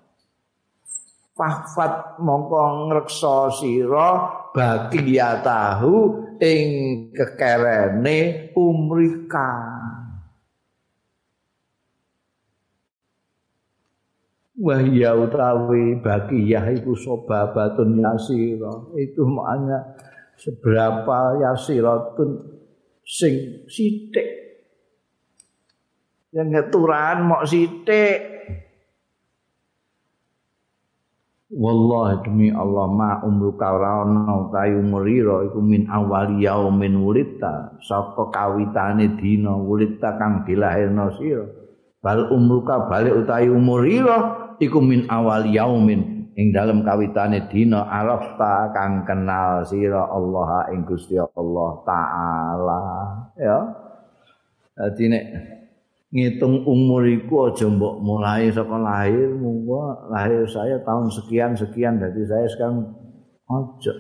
Fahfat mongko ngreksa sira bagi ya tahu ing kekerene umrika. Wahya utawi bagi ya iku sobabatun yasira. Itu makanya seberapa yasiratun sing sithik yang ngeturan mok sithik Wallahi demi Allah ma umru karono tayu merira iku min awali yaumin wulita saka kawitane dina wulita kang dilahirno sira. Bal umruka balik utayu merira iku min awali yaumin ing dalem kawitane dina arafta kang kenal sira Allah ing Gusti Allah taala. Ya. Dadi nek ngitung umur iku aja mbok mulai saka lahir munggo lahir saya tahun sekian sekian. Dadi saya sekarang aja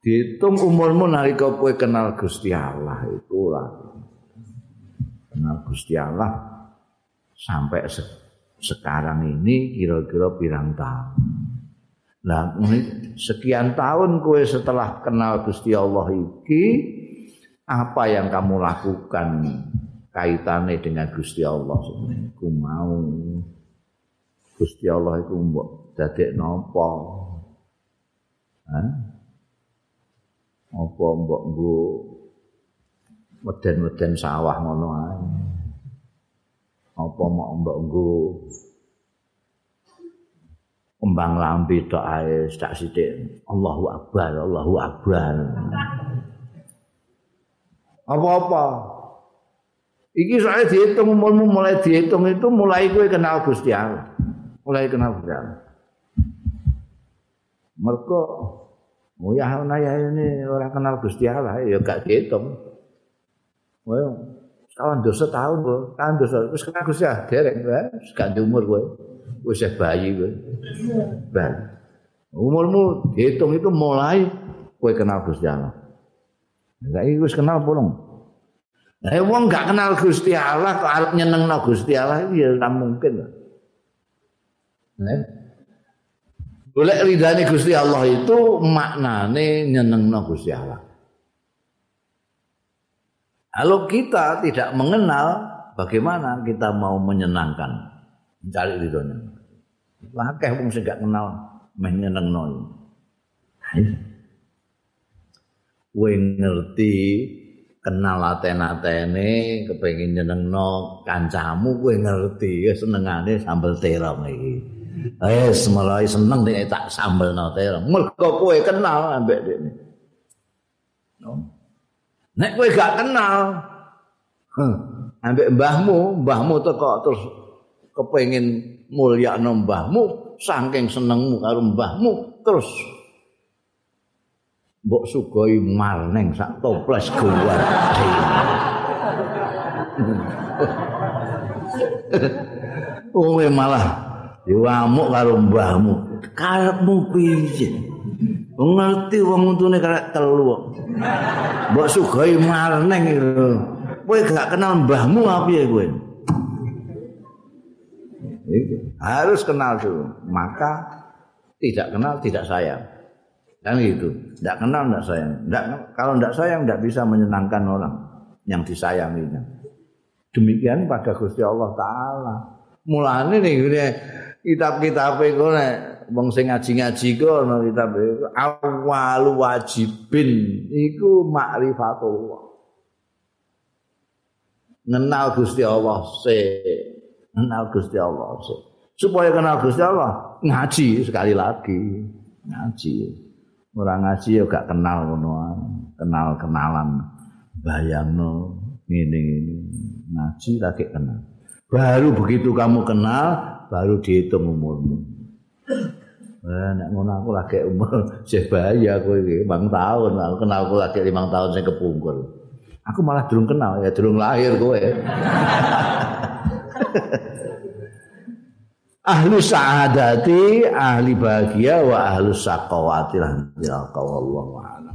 dihitung umurmu nalika kowe kenal Gusti Allah itulah. Kenal Gusti Allah sampai sekarang ini kira-kira pirang tahun. Nah, sekian tahun kue setelah kenal Gusti Allah iki apa yang kamu lakukan kaitannya dengan Gusti Allah sebenarnya? Ku mau Gusti Allah itu mbok dadek nopo? Hah? Apa mbok nggo meden-meden sawah ngono ae? apa mau mbok nggo kembang lambi tok ae sak sithik Allahu akbar Allahu akbar apa-apa iki soalnya dihitung umurmu mulai dihitung itu mulai gue kenal Gusti Allah. Mulai kenal Gusti Allah. Mereka Oh ya, ini orang kenal Gusti Allah, ya gak dihitung. Well, kawan dosa tahun kok kawan dosa terus kena gus ya derek wis gak umur kowe. Wis bayi kowe. Ben umurmu dihitung itu mulai kowe kenal Gusti Allah. Enggak iki wis kenal pulung Nah, wong gak kenal Gusti Allah kok arep nyenengno Gusti Allah ya ora mungkin. Nah. Boleh ridani Gusti Allah itu maknane nyenengno Gusti Allah. Kalau kita tidak mengenal bagaimana kita mau menyenangkan mencari ridhonya. Lakeh wong sing gak kenal menyenengno. Kowe ngerti kenal aten-atene kepengin nyenengno kancamu kowe ngerti ya senengane sambel terong iki. Eh mulai seneng nek tak sambelno terong. Mergo kowe kenal ambek dekne. No. Nek kowe gak kenal, huh, ambek mbahmu, mbahmu teko terus kepengin mulyakno mbahmu, saking senengmu karo mbahmu, terus mbok sugoi marneng sak toples gua. Kowe malah diwamuk karo mbahmu. Karepmu piye? ngerti wong untune karek telu mbok sugoi marneng itu kowe gak kenal mbahmu apa ya kowe harus kenal dulu maka tidak kenal tidak sayang kan gitu tidak kenal tidak sayang tidak, kalau tidak sayang tidak bisa menyenangkan orang yang disayanginya demikian pada Gusti Allah Taala mulane nih kitab-kitab itu wong sing ngaji-ngaji ku ana kitab awal wajibin iku makrifatullah Kenal Gusti Allah sik. Kenal Gusti Allah sik. Supaya kenal Gusti Allah, ngaji sekali lagi. Ngaji. Ora ngaji ya gak kenal ngono Kenal-kenalan. Bayangno ngene-ngene. Ngaji lagi kenal. Baru begitu kamu kenal, baru dihitung umurmu. Eh, nek ngono aku lagi umur sih bayi aku iki, 5 tahun. Aku kenal aku lagi 5 tahun sing kepungkur. Aku malah durung kenal ya, durung lahir kowe. ahli sa'adati, ahli bahagia wa ahli saqawati lah. Ya Allah.